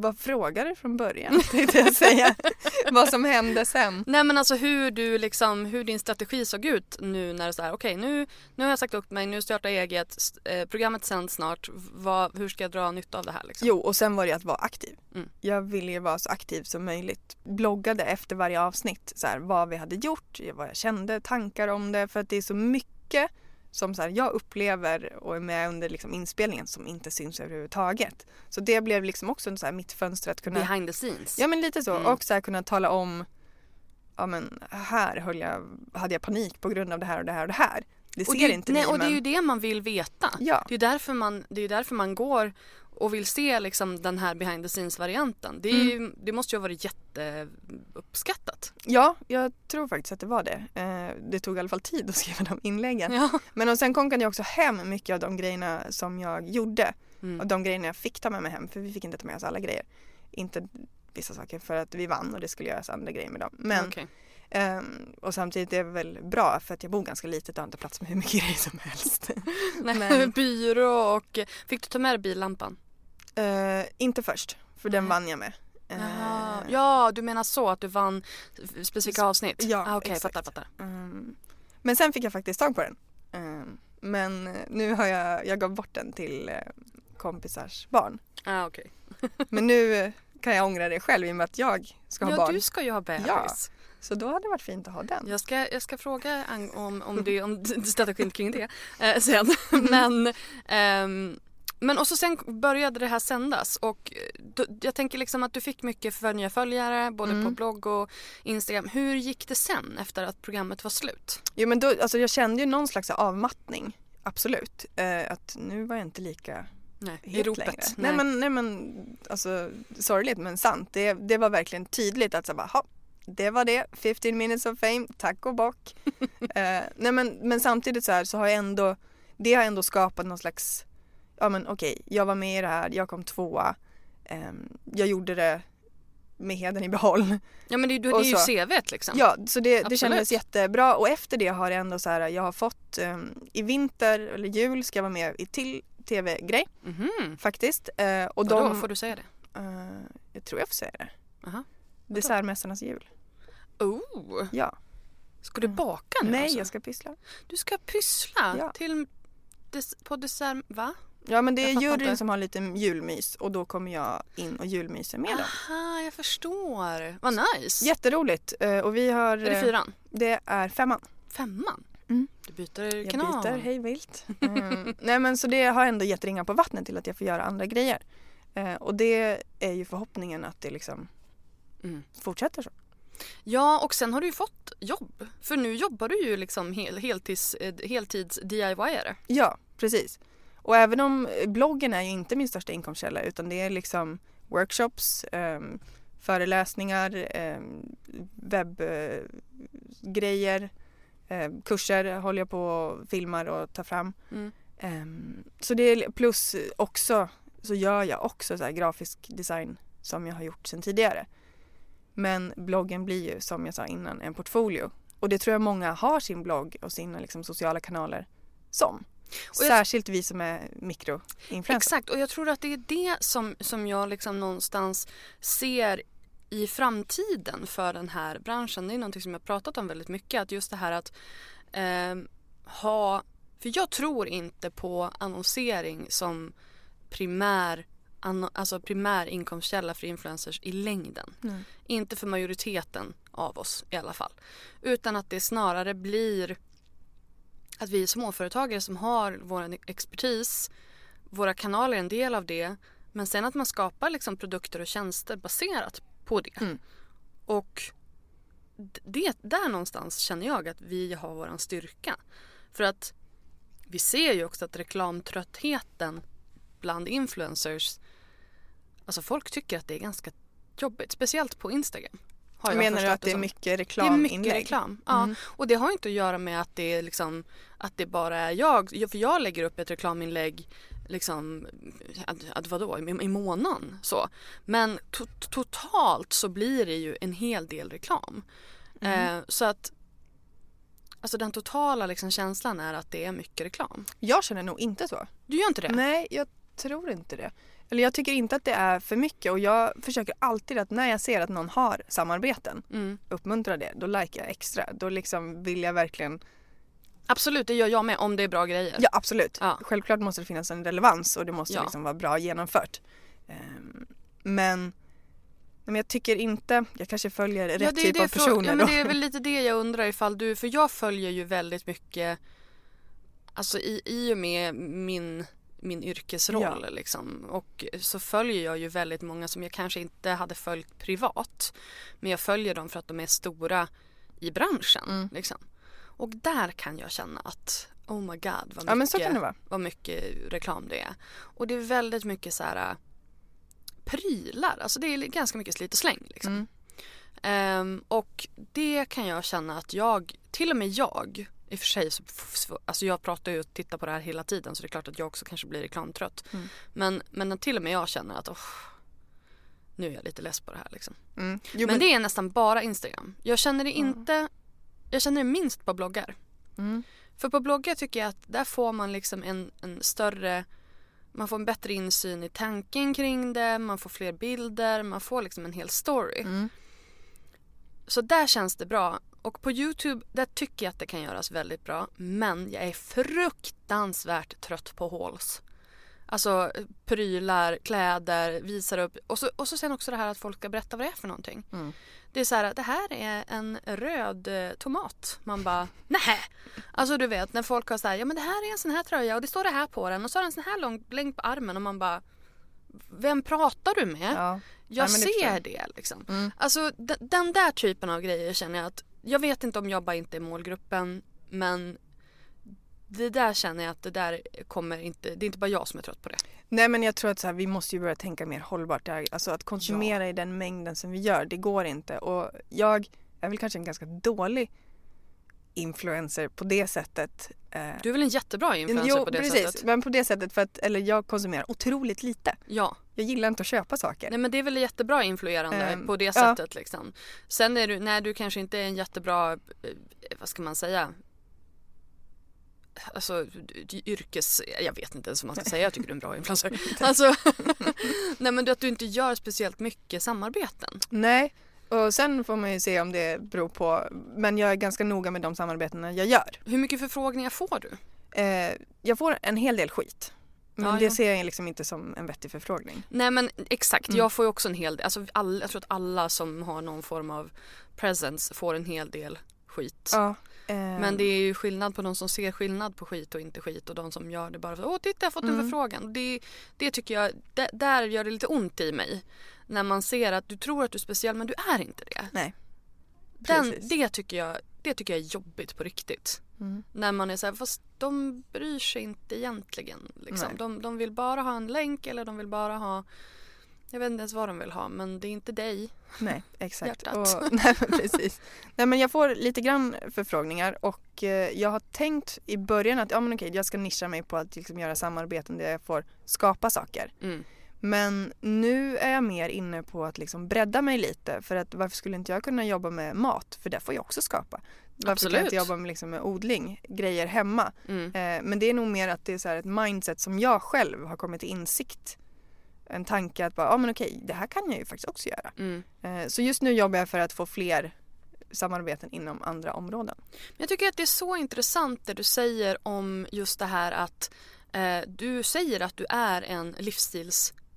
Vad frågar du från början tänkte jag säga. Vad som hände sen. Nej men alltså hur du liksom, hur din strategi såg ut nu när det så här, okej okay, nu, nu har jag sagt upp mig, nu startar jag eget, eh, programmet sänds snart, vad, hur ska jag dra nytta av det här liksom? Jo och sen var det att vara aktiv. Mm. Jag ville ju vara så aktiv som möjligt. Bloggade efter varje avsnitt så här, vad vi hade gjort, vad jag kände, tankar om det för att det är så mycket som så här, jag upplever och är med under liksom inspelningen som inte syns överhuvudtaget. Så det blev liksom också så här, mitt fönster att kunna... Behind the scenes. Ja men lite så. Mm. Och så här, kunna tala om, ja men här höll jag, hade jag panik på grund av det här och det här och det här. Det ser och det, inte nej, ni Och det är men... ju det man vill veta. Ja. Det är därför man, det är därför man går och vill se liksom den här behind the scenes varianten. Det, Mm. det måste ju ha varit jätteuppskattat. Ja, jag tror faktiskt att det var det. Eh, det tog i alla fall tid att skriva de inläggen. Ja. Men och sen konkade jag också hem mycket av de grejerna som jag gjorde. Mm. Och de grejerna jag fick ta med mig hem, för vi fick inte ta med oss alla grejer. Inte vissa saker för att vi vann och det skulle göras andra grejer med dem. Men, Okej. ehm, och samtidigt är det väl bra för att jag bor ganska litet och har inte plats med hur mycket grejer som helst. Nej, Men- Byrå och... Fick du ta med dig billampan? Eh, inte först, för den vann jag med. Eh, Jaha. Ja, du menar så att du vann specifika avsnitt? Ja, ah, Okej, exakt. fattar, fattar. ehm, men sen fick jag faktiskt tag på den. Ehm, men nu har jag, jag gav bort den till kompisars barn. Ah, okej. Men nu kan jag ångra det själv i och med att jag ska ha Ja, barn. du ska ju ha bebis. Ja. Så då hade det varit fint att ha den. Jag ska, jag ska fråga om, om, det, om strategin kring det eh, sen. Men, ehm, men och så sen började det här sändas och eh, då, jag tänker liksom att du fick mycket för nya följare både på Mm. blogg och Instagram. Hur gick det sen efter att programmet var slut? Jo men då, alltså jag kände ju någon slags avmattning. Absolut. Eh, att nu var jag inte lika Nej, i ropet. längre. Nej. men, nej men alltså sorgligt men sant. Det, det var verkligen tydligt att så bara, "Ha, det var det, 15 minutes of fame, tack och bock. eh, nej men, men samtidigt så här så har jag ändå, det har ändå skapat någon slags, ja men okej, jag var med i det här, jag kom tvåa, Ehm, jag gjorde det med heden i behåll. Ja men det, det är ju. CVt liksom. Ja, så det, det kändes jättebra och efter det har det ändå så här, jag har fått ehm, i vinter eller jul ska jag vara med i till tv-grej Mhm. faktiskt. Eh, och Vadå, de, får du säga det? eh, jag tror jag får säga det. Aha. Dessertmästarnas jul. Oh, Ja. ska du baka nu Nej, alltså? jag ska pyssla. Du ska pyssla Ja. till des, på dessert, va? Ja men det Jag är juryn inte. som har lite julmys och då kommer jag in och julmyser med dem. Aha, jag förstår. Vad nice. Jätteroligt. Eh, och vi har... Är det eh, fyran? Det är femman. Femman? Mm. Du byter Jag kanal. byter hej vilt. Mm. Nej men så det har ändå gett ringar på vattnet till att jag får göra andra grejer. Eh, och det är ju förhoppningen att det liksom Mm. fortsätter så. Ja, och sen har du ju fått jobb. För nu jobbar du ju liksom hel, heltids, heltids DIY-are. Ja, precis. Och även om bloggen är ju inte min största inkomstkälla utan det är liksom workshops, ehm, föreläsningar, ehm, webbgrejer, ehm, kurser håller jag på och filmar och tar fram. Mm. Ehm, så det är plus också så gör jag också så grafisk design som jag har gjort sedan tidigare. Men bloggen blir ju som jag sa innan en portfolio och det tror jag många har sin blogg och sina liksom, sociala kanaler som. Särskilt vi som är mikroinfluencers. Exakt, och jag tror att det är det som, som jag liksom någonstans ser i framtiden för den här branschen. Det är någonting som jag pratat om väldigt mycket. Att just det här att eh, ha... För jag tror inte på annonsering som primär, alltså primär inkomstkälla för influencers i längden. Nej. Inte för majoriteten av oss i alla fall. Utan att det snarare blir att vi är småföretagare som har vår expertis, våra kanaler är en del av det, men sen att man skapar liksom produkter och tjänster baserat på det. Mm. Och det, där någonstans känner jag att vi har våran styrka. För att vi ser ju också att reklamtröttheten bland influencers, alltså folk tycker att det är ganska jobbigt, speciellt på Instagram. Har jag Menar du att det är mycket Det är mycket reklam. Ja. Mm. Och det har inte att göra med att det är liksom att det bara är jag. Ja, För jag lägger upp ett reklaminlägg liksom att, att vadå, i, i månaden så. Men to totalt så blir det ju en hel del reklam. Mm. Eh, så att Alltså den totala liksom känslan är att det är mycket reklam. Jag känner nog inte så. Du gör inte det? Nej, jag tror inte det. Eller jag tycker inte att det är för mycket och jag försöker alltid att när jag ser att någon har samarbeten Mm. uppmuntra det. Då likar jag extra. Då liksom vill jag verkligen Absolut, det gör jag med om det är bra grejer. Ja absolut. Ja. Självklart måste det finnas en relevans och det måste Ja. liksom vara bra genomfört. Ehm, Men, men jag tycker inte, jag kanske följer rätt Ja, det typ det av personer Ja, men då. det är väl lite det jag undrar ifall du, för jag följer ju väldigt mycket, alltså i, i och med min, min yrkesroll Ja. liksom. Och så följer jag ju väldigt många som jag kanske inte hade följt privat. Men jag följer dem för att de är stora i branschen Mm. liksom. Och där kan jag känna att Oh my god vad mycket, Ja, men så kan det vara. vad mycket reklam det är. Och det är väldigt mycket så här prylar, alltså det är ganska mycket slit och släng liksom. Mm. Ehm, och det kan jag känna att jag, till och med jag, i och för sig så, alltså jag pratar ju och tittar på det här hela tiden så det är klart att jag också kanske blir reklamtrött. Mm. Men, men till och med jag känner att åh, nu är jag lite less på det här liksom. Mm. Jo, men, det är nästan bara Instagram. Jag känner det inte, jag känner det minst på bloggar. Mm. För på bloggar tycker jag att där får man liksom en, en större man får en bättre insyn i tanken kring det, man får fler bilder, man får liksom en hel story. Mm. Så där känns det bra. Och på Youtube, där tycker jag att det kan göras väldigt bra. Men jag är fruktansvärt trött på hauls. Alltså prylar, kläder, visar upp. Och så, och så sen också det här att folk ska berätta vad det är för någonting. Mm. Det är så här, det här är en röd eh, tomat. Man bara, nej. Alltså du vet när folk har så här, ja men det här är en sån här tröja och det står det här på den och så har den en sån här lång längd på armen och man bara, vem pratar du med? Ja. Jag Nej, det ser jag. det liksom. Mm. Alltså den där typen av grejer känner jag att, jag vet inte om jag bara inte är målgruppen men det där känner jag att det där kommer inte, det är inte bara jag som är trött på det. Nej men jag tror att så här, vi måste ju börja tänka mer hållbart. Alltså att konsumera i den mängden som vi gör, det går inte. Och jag är väl kanske en ganska dålig influencer på det sättet. Eh, Du är väl en jättebra influencer jo, på det precis. sättet? Men på det sättet för att, eller jag konsumerar otroligt lite. Ja. Jag gillar inte att köpa saker. Nej men det är väl jättebra influerande Ehm, på det ja. sättet liksom. Sen är du, nej du kanske inte är en jättebra, eh, vad ska man säga, alltså yrkes, jag vet inte ens vad man ska säga, jag tycker du är en bra influencer. Alltså, nej men du- att du inte gör speciellt mycket samarbeten. Nej, och sen får man ju se om det beror på, men jag är ganska noga med de samarbetena jag gör. Hur mycket förfrågningar får du? Eh, jag får en hel del skit. Men Ja, det ja. ser jag liksom inte som en vettig förfrågning. Nej men exakt, Mm. jag får ju också en hel del, alltså all, jag tror att alla som har någon form av presence får en hel del skit. Ja, eh, Men det är ju skillnad på de som ser skillnad på skit och inte skit och de som gör det bara för åh titta jag har fått en Mm. förfrågan. Det, det tycker jag, det, där gör det lite ont i mig. När man ser att du tror att du är speciell men du är inte det. Nej. Den, det, tycker jag, det tycker jag är jobbigt på riktigt. Mm. När man är så här, fast de bryr sig inte egentligen. Liksom. De, de vill bara ha en länk eller de vill bara ha jag vet inte ens vad de vill ha men det är inte dig. Nej, exakt. Hjärtat. Och, nej, men precis. Nej, men jag får lite grann förfrågningar och eh, jag har tänkt i början att ja, men okej, jag ska nischa mig på att liksom, göra samarbeten där jag får skapa saker. Mm. Men nu är jag mer inne på att liksom bredda mig lite för att varför skulle inte jag kunna jobba med mat? För det får jag också skapa. Varför skulle jag inte jobba med, liksom, med odling, grejer hemma? Mm. Eh, men det är nog mer att det är så ett mindset som jag själv har kommit till insikt. En tanke att bara, ja men okej, det här kan jag ju faktiskt också göra. Mm. Eh, så just nu jobbar jag för att få fler samarbeten inom andra områden. Men Jag tycker att det är så intressant det du säger om just det här att eh, du säger att du är en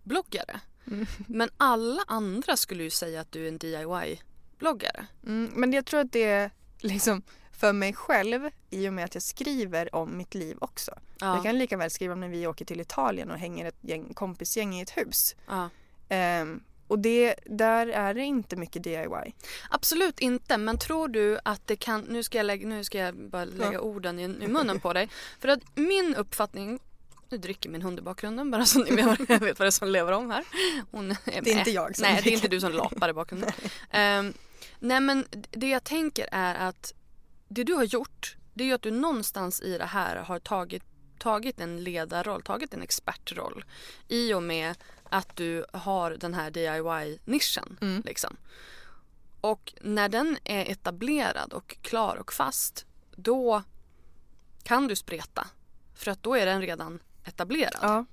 livsstilsbloggare. Mm. Men alla andra skulle ju säga att du är en DIY-bloggare. Mm, men jag tror att det är liksom för mig själv i och med att jag skriver om mitt liv också. Ja. Jag kan lika väl skriva om när vi åker till Italien och hänger ett gäng, kompisgäng i ett hus. Ja. Ehm, och det, där är det inte mycket DIY. Absolut inte, men tror du att det kan... Nu ska jag, lägga, nu ska jag bara lägga Ja. orden i, i munnen på dig. För att min uppfattning... Nu dricker min hund i bakgrunden bara så ni vet, vad det är som lever om här. Hon är Det är inte jag som Nej, det är dricker. inte du som lapar i bakgrunden. Ehm, nej men det jag tänker är att det du har gjort det är ju att du någonstans i det här har tagit, tagit en ledarroll, tagit en expertroll i och med att du har den här DIY-nischen. Mm. Liksom. Och när den är etablerad och klar och fast då kan du spreta. För att då är den redan etablerad. Ja.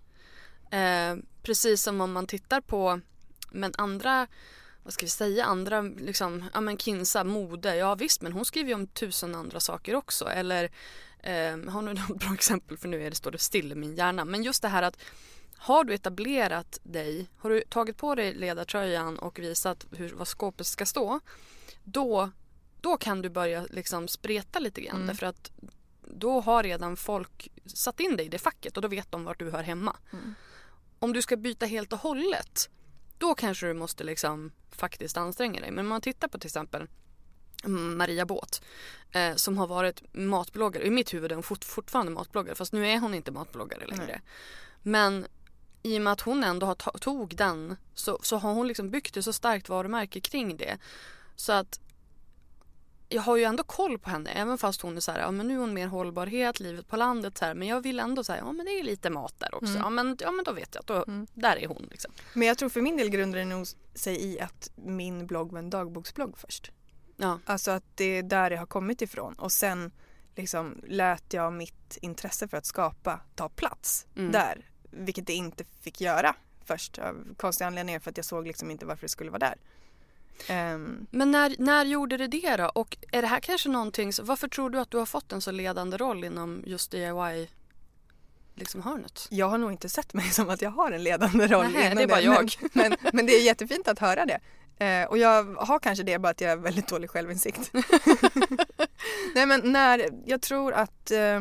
Eh, Precis som om man tittar på men andra vad ska vi säga, andra liksom, ja men Kinsa, mode, ja visst men hon skriver ju om tusen andra saker också eller eh, har nu något bra exempel för nu är det, står det still i min hjärna men just det här att har du etablerat dig, har du tagit på dig ledartröjan och visat hur, vad skåpet ska stå då, då kan du börja liksom spreta lite grann mm. därför att då har redan folk satt in dig i det facket och då vet de vart du hör hemma. Mm. Om du ska byta helt och hållet då kanske du måste liksom faktiskt anstränga dig. Men om man tittar på till exempel Maria Båt eh, som har varit matbloggare. I mitt huvud är hon fort, fortfarande matbloggare fast nu är hon inte matbloggare längre. Nej. Men i och med att hon ändå har tog den så, så har hon liksom byggt ett så starkt varumärke kring det. Så att jag har ju ändå koll på henne även fast hon är så här, ja men nu är hon mer hållbarhet, livet på landet så här, men jag vill ändå säga, ja men det är lite mat där också. Mm. Ja, men, ja men då vet jag att då, mm. där är hon liksom. Men jag tror för min del grundar det nog sig i att min blogg var en dagboksblogg först. Ja. Alltså att det är där det har kommit ifrån och sen liksom lät jag mitt intresse för att skapa ta plats mm. där. Vilket det inte fick göra först av konstiga anledningar för att jag såg liksom inte varför det skulle vara där. Um, Men när, när gjorde det det då? Och är det här kanske någonting, varför tror du att du har fått en så ledande roll inom just DIY liksom hörnet? Jag har nog inte sett mig som att jag har en ledande roll. Nej, det är bara jag. Men, men, men, det är jättefint att höra det. Eh, och jag har kanske det bara att jag har väldigt dålig självinsikt. Nej men när, jag tror att eh,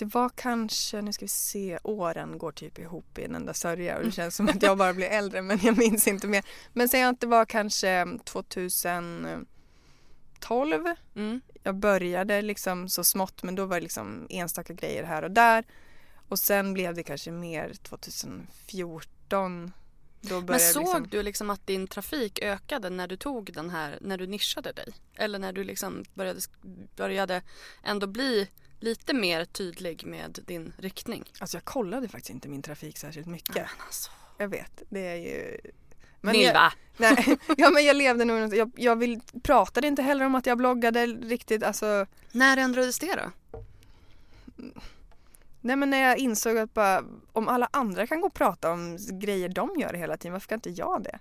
det var kanske, nu ska vi se, åren går typ ihop i en enda sörja och det känns som att jag bara blir äldre men jag minns inte mer. Men säg att det var kanske 2012. Mm. Jag började liksom så smått men då var det liksom enstaka grejer här och där. Och sen blev det kanske mer 2014 men såg liksom... du liksom att din trafik ökade när du tog den här, när du nischade dig? Eller när du liksom började, började ändå bli lite mer tydlig med din riktning? Alltså jag kollade faktiskt inte min trafik särskilt mycket. Ja, alltså. Jag vet, det är ju men Milva! Jag, nej, ja men jag levde nog, jag, jag vill, pratade inte heller om att jag bloggade riktigt alltså. När ändrades det då? Nej men när jag insåg att bara, om alla andra kan gå och prata om grejer de gör hela tiden, varför kan inte jag det?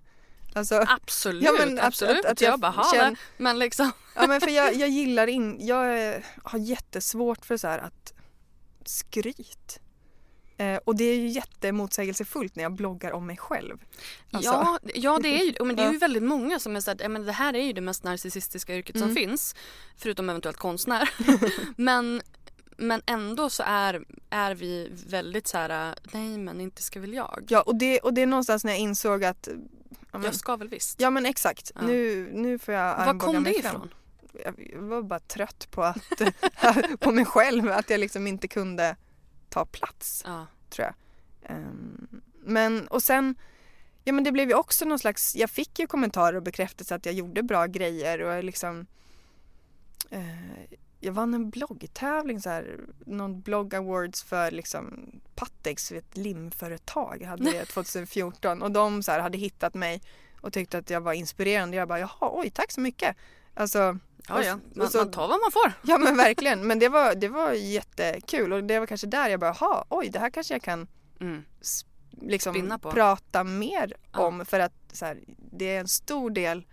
Alltså, absolut, ja, men absolut. Att, att, att jag, jag bara känner, men liksom. Ja men för jag, jag gillar in, jag har jättesvårt för så här att skryt. Eh, och det är ju jättemotsägelsefullt när jag bloggar om mig själv. Alltså. Ja, ja, det är ju men det är ju väldigt många som är såhär, men det här är ju det mest narcissistiska yrket mm. som finns. Förutom eventuellt konstnär. men men ändå så är, är vi väldigt så här, nej men inte ska väl jag. Ja och det, och det är någonstans när jag insåg att men, jag ska väl visst. Ja men exakt. Ja. Nu, nu får jag Var kom det ifrån? Jag var bara trött på, att, på mig själv, att jag liksom inte kunde ta plats. Ja. Tror jag. Um, men och sen Ja men det blev ju också någon slags, jag fick ju kommentarer och bekräftelse att jag gjorde bra grejer och liksom eh, jag vann en bloggtävling, så här, någon blogg awards för liksom Pattex, ett limföretag, hade det 2014 och de så här, hade hittat mig och tyckte att jag var inspirerande. Jag bara, jaha, oj, tack så mycket. Alltså, ja, ja. Man, så, man tar vad man får. Ja men verkligen, men det var, det var jättekul och det var kanske där jag bara, jaha, oj, det här kanske jag kan mm. liksom prata mer ja. om för att så här, det är en stor del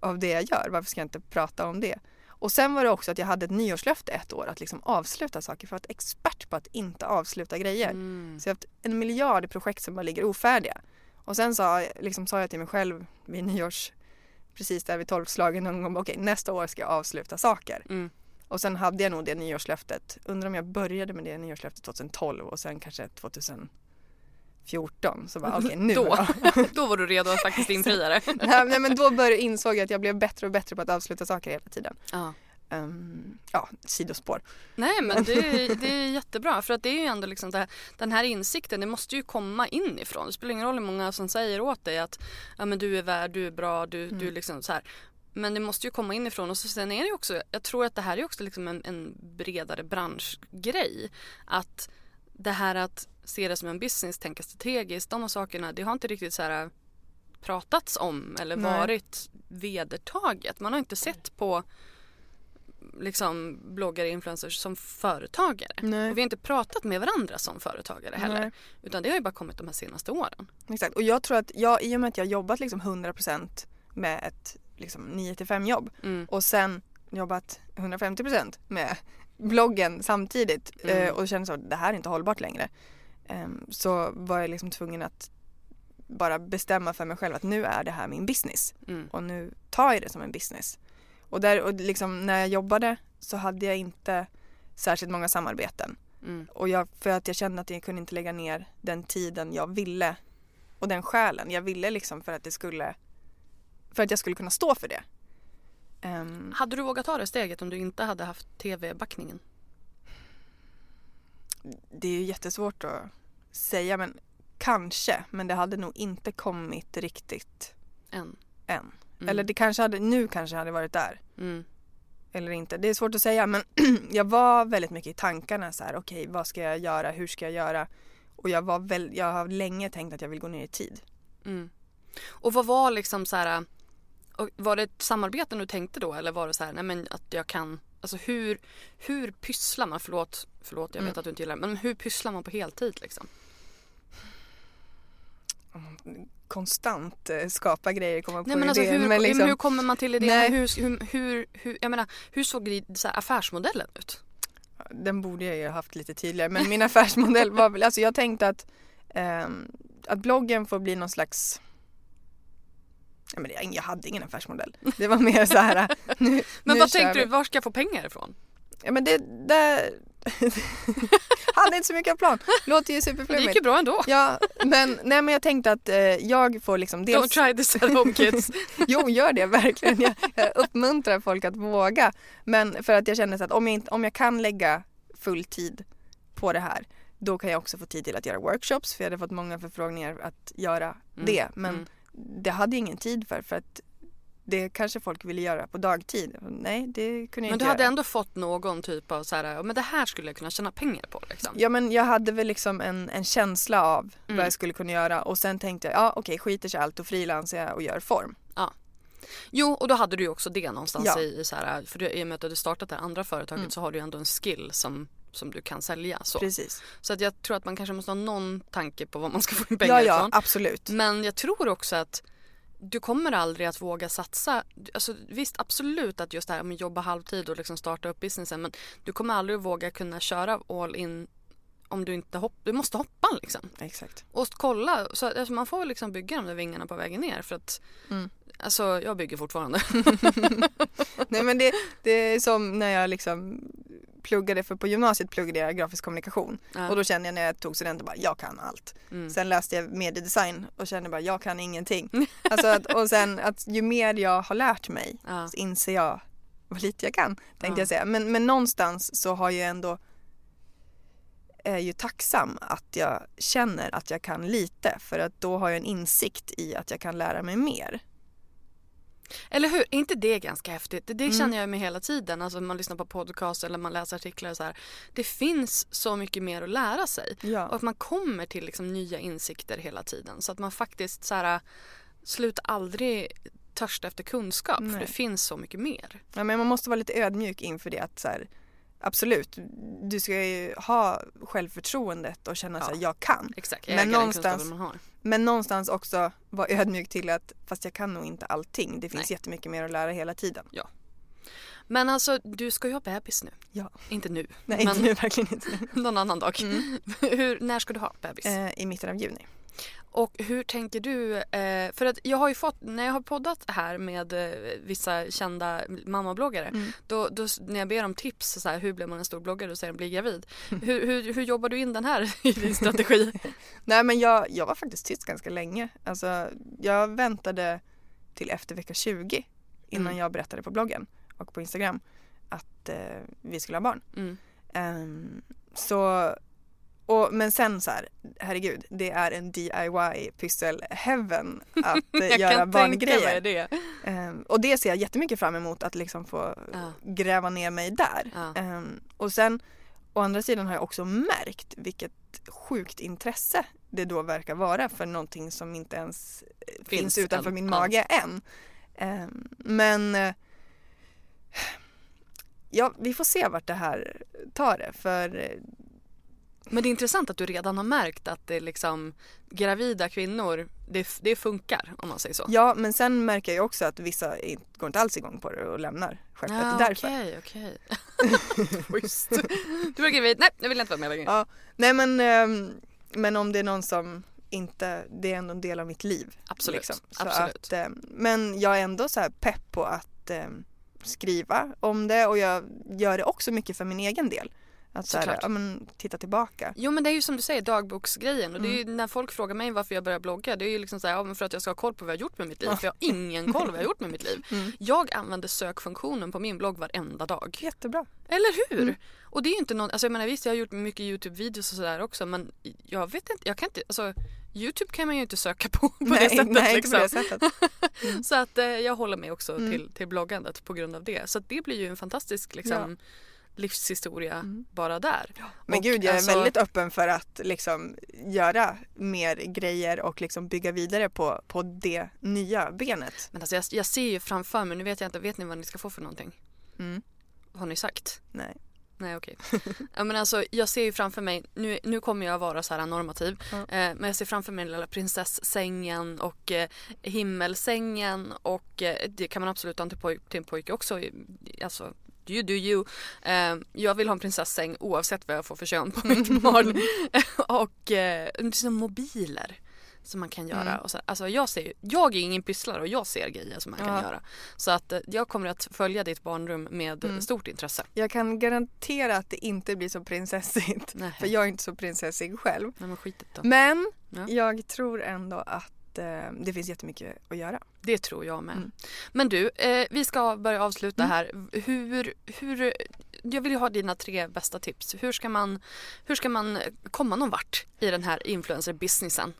av det jag gör. Varför ska jag inte prata om det? Och sen var det också att jag hade ett nyårslöfte ett år att liksom avsluta saker för att vara expert på att inte avsluta grejer. Mm. Så jag har haft en miljard projekt som bara ligger ofärdiga. Och sen sa, liksom, sa jag till mig själv vid nyårs, precis där vid tolvslagen någon gång, okej okay, nästa år ska jag avsluta saker. Mm. Och sen hade jag nog det nyårslöftet, undrar om jag började med det nyårslöftet 2012 och sen kanske 2014 så bara okej okay, nu då. då. var du redo att faktiskt infria det. nej, men då började, insåg jag att jag blev bättre och bättre på att avsluta saker hela tiden. Ja. Um, ja, sidospår. Nej men det, det är jättebra för att det är ju ändå liksom här, den här insikten det måste ju komma inifrån. Det spelar ingen roll hur många som säger åt dig att ja, men du är värd, du är bra, du, mm. du liksom så här. Men det måste ju komma inifrån och så sen är det också, jag tror att det här är också liksom en, en bredare branschgrej. Att det här att se det som en business, tänka strategiskt, de sakerna, det har inte riktigt så här pratats om eller Nej. varit vedertaget. Man har inte sett på liksom bloggare, influencers som företagare. Nej. Och vi har inte pratat med varandra som företagare heller. Nej. Utan det har ju bara kommit de här senaste åren. Exakt. Och jag tror att jag, i och med att jag jobbat liksom 100% med ett liksom 9 till 5 jobb Mm. och sen jobbat 150% med bloggen samtidigt Mm. eh, och kände så att det här är inte hållbart längre. Ehm, så var jag liksom tvungen att bara bestämma för mig själv att nu är det här min business Mm. och nu tar jag det som en business. Och, där, och liksom, när jag jobbade så hade jag inte särskilt många samarbeten. Mm. Och jag, för att jag kände att jag kunde inte lägga ner den tiden jag ville och den själen. Jag ville liksom för att det skulle för att jag skulle kunna stå för det. Ehm, Hade du vågat ta det steget om du inte hade haft tv-backningen? det är ju jättesvårt att säga men kanske. Men det hade nog inte kommit riktigt Än. än. Mm. Eller det kanske hade, nu kanske hade varit där. Mm. Eller inte. Det är svårt att säga men jag var väldigt mycket i tankarna så här. Okej vad ska jag göra? Hur ska jag göra? Och jag, var väl, jag har länge tänkt att jag vill gå ner i tid. Mm. Och vad var liksom så här... Var det ett samarbete du tänkte då eller var det så här, nej men att jag kan... Alltså hur, hur pysslar man, förlåt, förlåt jag vet Mm. att du inte gillar det, men hur pysslar man på heltid liksom? Konstant eh, skapa grejer, komma på Nej men alltså idéer. hur, men liksom, hur kommer man till idén? Hur, hur, hur, hur, jag menar, hur såg så här, affärsmodellen ut? Den borde jag ju ha haft lite tydligare men min affärsmodell var väl, alltså jag tänkte att, ehm, att bloggen får bli någon slags Ja, men jag hade ingen affärsmodell. Det var mer så här. Nu, Men nu vad tänkte vi. du, var ska jag få pengar ifrån? Ja men det, det hade inte så mycket plan. Låter ju Det gick ju superflummigt. bra ändå. Ja men, nej, men jag tänkte att eh, jag får liksom dels... Don't try this at home kids. Jo, gör det verkligen. Jag, jag uppmuntrar folk att våga. Men för att jag känner så att om jag, inte, om jag kan lägga full tid på det här då kan jag också få tid till att göra workshops för jag hade fått många förfrågningar att göra Mm, det. Men mm. Det hade jag ingen tid för för att det kanske folk ville göra på dagtid. Nej, det kunde jag Men inte du hade göra. ändå fått någon typ av så här, ja, men det här skulle jag kunna tjäna pengar på liksom. Ja men jag hade väl liksom en, en känsla av Mm. vad jag skulle kunna göra och sen tänkte jag, ja okej skiter sig allt och frilansar jag och gör form. Jo, och då hade du ju också det någonstans Ja. i, i så här, för du, i och med att du hade startat det andra företaget Mm. så har du ju ändå en skill som, som du kan sälja. Så. Precis. så att jag tror att man kanske måste ha någon tanke på vad man ska få in pengar Ja ja, ifrån. absolut. Men jag tror också att du kommer aldrig att våga satsa. Alltså, visst, absolut att just det här med jobba halvtid och liksom starta upp businessen men du kommer aldrig att våga kunna köra all in om du inte hopp, du måste hoppa liksom. Exakt. Och kolla, så, alltså, man får liksom bygga de där vingarna på vägen ner för att Mm. Alltså jag bygger fortfarande. Nej men det, det är som när jag liksom pluggade, för på gymnasiet pluggade jag grafisk kommunikation Ja. och då kände jag när jag tog studenten bara, jag kan allt. Mm. Sen läste jag mediedesign och kände bara, jag kan ingenting. alltså att, och sen att ju mer jag har lärt mig Ja. så inser jag vad lite jag kan, tänkte Ja. jag säga. Men, men någonstans så har jag ändå är ju tacksam att jag känner att jag kan lite för att då har jag en insikt i att jag kan lära mig mer. Eller hur? Är inte det ganska häftigt? Det, det Mm. känner jag med hela tiden. Alltså man lyssnar på podcast eller man läser artiklar och så här. Det finns så mycket mer att lära sig. Och Ja, att man kommer till liksom nya insikter hela tiden. Så att man faktiskt så här, slutar aldrig törsta efter kunskap. För Nej. det finns så mycket mer. ja men man måste vara lite ödmjuk inför det att så här, absolut, du ska ju ha självförtroendet och känna Ja. att jag kan. Exakt, Men äga den någonstans- kunskapen man har. Men någonstans också vara ödmjuk till att fast jag kan nog inte allting. Det finns Nej. jättemycket mer att lära hela tiden. Men alltså du ska ju ha bebis nu. Ja. Inte nu. Nej, men inte nu, verkligen inte nu. någon annan dag. hur, när ska du ha bebis? Eh, I mitten av juni. Och hur tänker du? Eh, för att jag har ju fått, när jag har poddat här med eh, vissa kända mammabloggare, Mm. då, då när jag ber om tips, så här, hur blir man en stor bloggare, då säger de bli gravid. hur, hur, hur jobbar du in den här i din strategi? Nej men jag, jag var faktiskt tyst ganska länge. Alltså, jag väntade till efter vecka 20 innan Mm. jag berättade på bloggen och på Instagram att eh, vi skulle ha barn. Mm. Ehm, så, och, men sen så här, herregud, det är en DIY pyssel heaven att eh, göra barngrejer. det. Ehm, och det ser jag jättemycket fram emot att liksom få Ja. gräva ner mig där. Ja. Ehm, och sen å andra sidan har jag också märkt vilket sjukt intresse det då verkar vara för någonting som inte ens eh, finns, Finns utanför än. min mage än. Ehm, men eh, ja, vi får se vart det här tar det. För Men det är intressant att du redan har märkt att det liksom gravida kvinnor, det, det funkar om man säger så. ja, men sen märker jag också att vissa inte- går inte alls igång på det och lämnar skeppet därför. Okej, okej. Schysst. Du var gravid, nej jag vill inte vara med längre. Ja, nej men, ehm, men om det är någon som inte, det är ändå en del av mitt liv. Absolut, Så absolut. Att, ehm, men jag är ändå så här pepp på att ehm, skriva om det och jag gör det också mycket för min egen del. Att så här, ja, men, titta tillbaka. Jo men det är ju som du säger dagboksgrejen och det är Mm. ju när folk frågar mig varför jag börjar blogga det är ju liksom såhär, ja men för att jag ska ha koll på vad jag har gjort med mitt liv för jag har ingen koll på vad jag har gjort med mitt liv. Mm. Jag använder sökfunktionen på min blogg varenda dag. Jättebra. Eller hur? Mm. Och det är ju inte någon, alltså jag menar visst jag har gjort mycket Youtube-videos och sådär också men jag vet inte, jag kan inte, alltså Youtube kan man ju inte söka på på nej, det sättet nej, liksom. inte på det sättet. Så att eh, jag håller mig också Mm. till, till bloggandet på grund av det. Så att det blir ju en fantastisk liksom, livshistoria Mm. bara där. Men Och gud, jag är alltså- väldigt öppen för att liksom göra mer grejer och liksom bygga vidare på, på det nya benet. Men alltså jag, jag ser ju framför mig, nu vet jag inte, vet ni vad ni ska få för någonting? Mm. Har ni sagt? Nej. Nej okej. ja, men alltså, jag ser ju framför mig, nu, nu kommer jag vara så här normativ, Ja. eh, men jag ser framför mig den lilla prinsessängen och eh, himmelsängen och eh, det kan man absolut ha till, poj- till en pojke också. Alltså, you do you. Eh, jag vill ha en prinsessäng oavsett vad jag får för kön på mitt barn. och eh, liksom mobiler som man kan göra. Mm. Och så, alltså jag, ser, jag är ingen pysslare och jag ser grejer som man kan Ja. göra. Så att eh, jag kommer att följa ditt barnrum med Mm. stort intresse. Jag kan garantera att det inte blir så prinsessigt. Nej. För jag är inte så prinsessig själv. Nej men. Men Ja. jag tror ändå att eh, det finns jättemycket att göra. Det tror jag med. Mm. Men du, eh, vi ska börja avsluta här. Hur, hur, jag vill ju ha dina tre bästa tips. Hur ska man, hur ska man komma någon vart i den här influencer-businessen?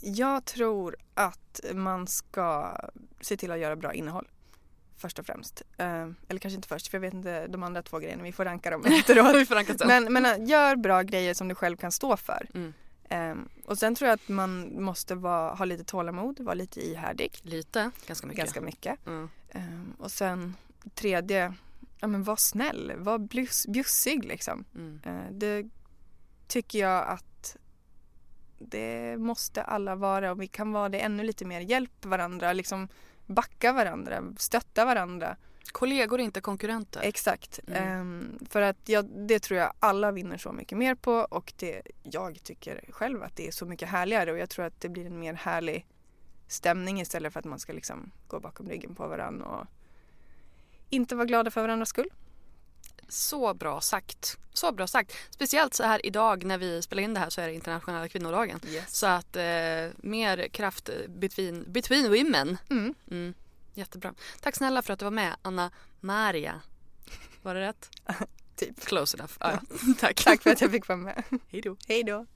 Jag tror att man ska se till att göra bra innehåll. Först och främst. Eh, eller kanske inte först för jag vet inte de andra två grejerna. Vi får ranka dem efteråt. Vi får ranka sen. Men, men eh, gör bra grejer som du själv kan stå för. Mm. Ehm, och sen tror jag att man måste vara, ha lite tålamod, vara lite ihärdig. Lite, ganska mycket. Ganska mycket. Mm. Ehm, och sen tredje, ja men var snäll, var bjus, bjussig liksom. Mm. Eh, det tycker jag att det måste alla vara och vi kan vara det ännu lite mer. Hjälp varandra, liksom backa varandra, stötta varandra. Kollegor inte konkurrenter. Exakt. Mm. Ehm, för att jag, det tror jag alla vinner så mycket mer på och det, jag tycker själv att det är så mycket härligare och jag tror att det blir en mer härlig stämning istället för att man ska liksom gå bakom ryggen på varandra och inte vara glada för varandras skull. Så bra sagt. Så bra sagt. Speciellt så här idag när vi spelar in det här så är det internationella kvinnodagen. Så att eh, mer kraft between, between women. Mm. Mm. Jättebra. Tack snälla för att du var med Anna Maria. Var det rätt? Typ. Close enough. Ja, ja. Tack. Tack för att jag fick vara med. Hej då. Hej då.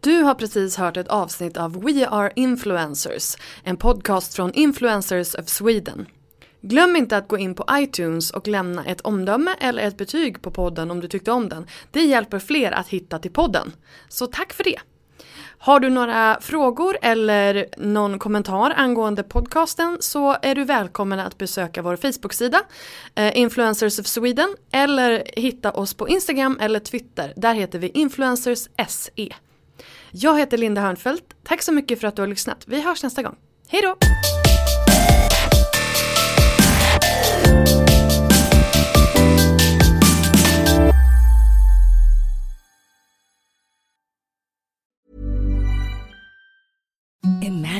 Du har precis hört ett avsnitt av We Are Influencers, en podcast från Influencers of Sweden. Glöm inte att gå in på iTunes och lämna ett omdöme eller ett betyg på podden om du tyckte om den. Det hjälper fler att hitta till podden. Så tack för det! Har du några frågor eller någon kommentar angående podcasten så är du välkommen att besöka vår Facebook-sida eh, Influencers of Sweden eller hitta oss på Instagram eller Twitter. Där heter vi Influencers SE. Jag heter Linda Hörnfeldt. Tack så mycket för att du har lyssnat. Vi hörs nästa gång. Hej då! In.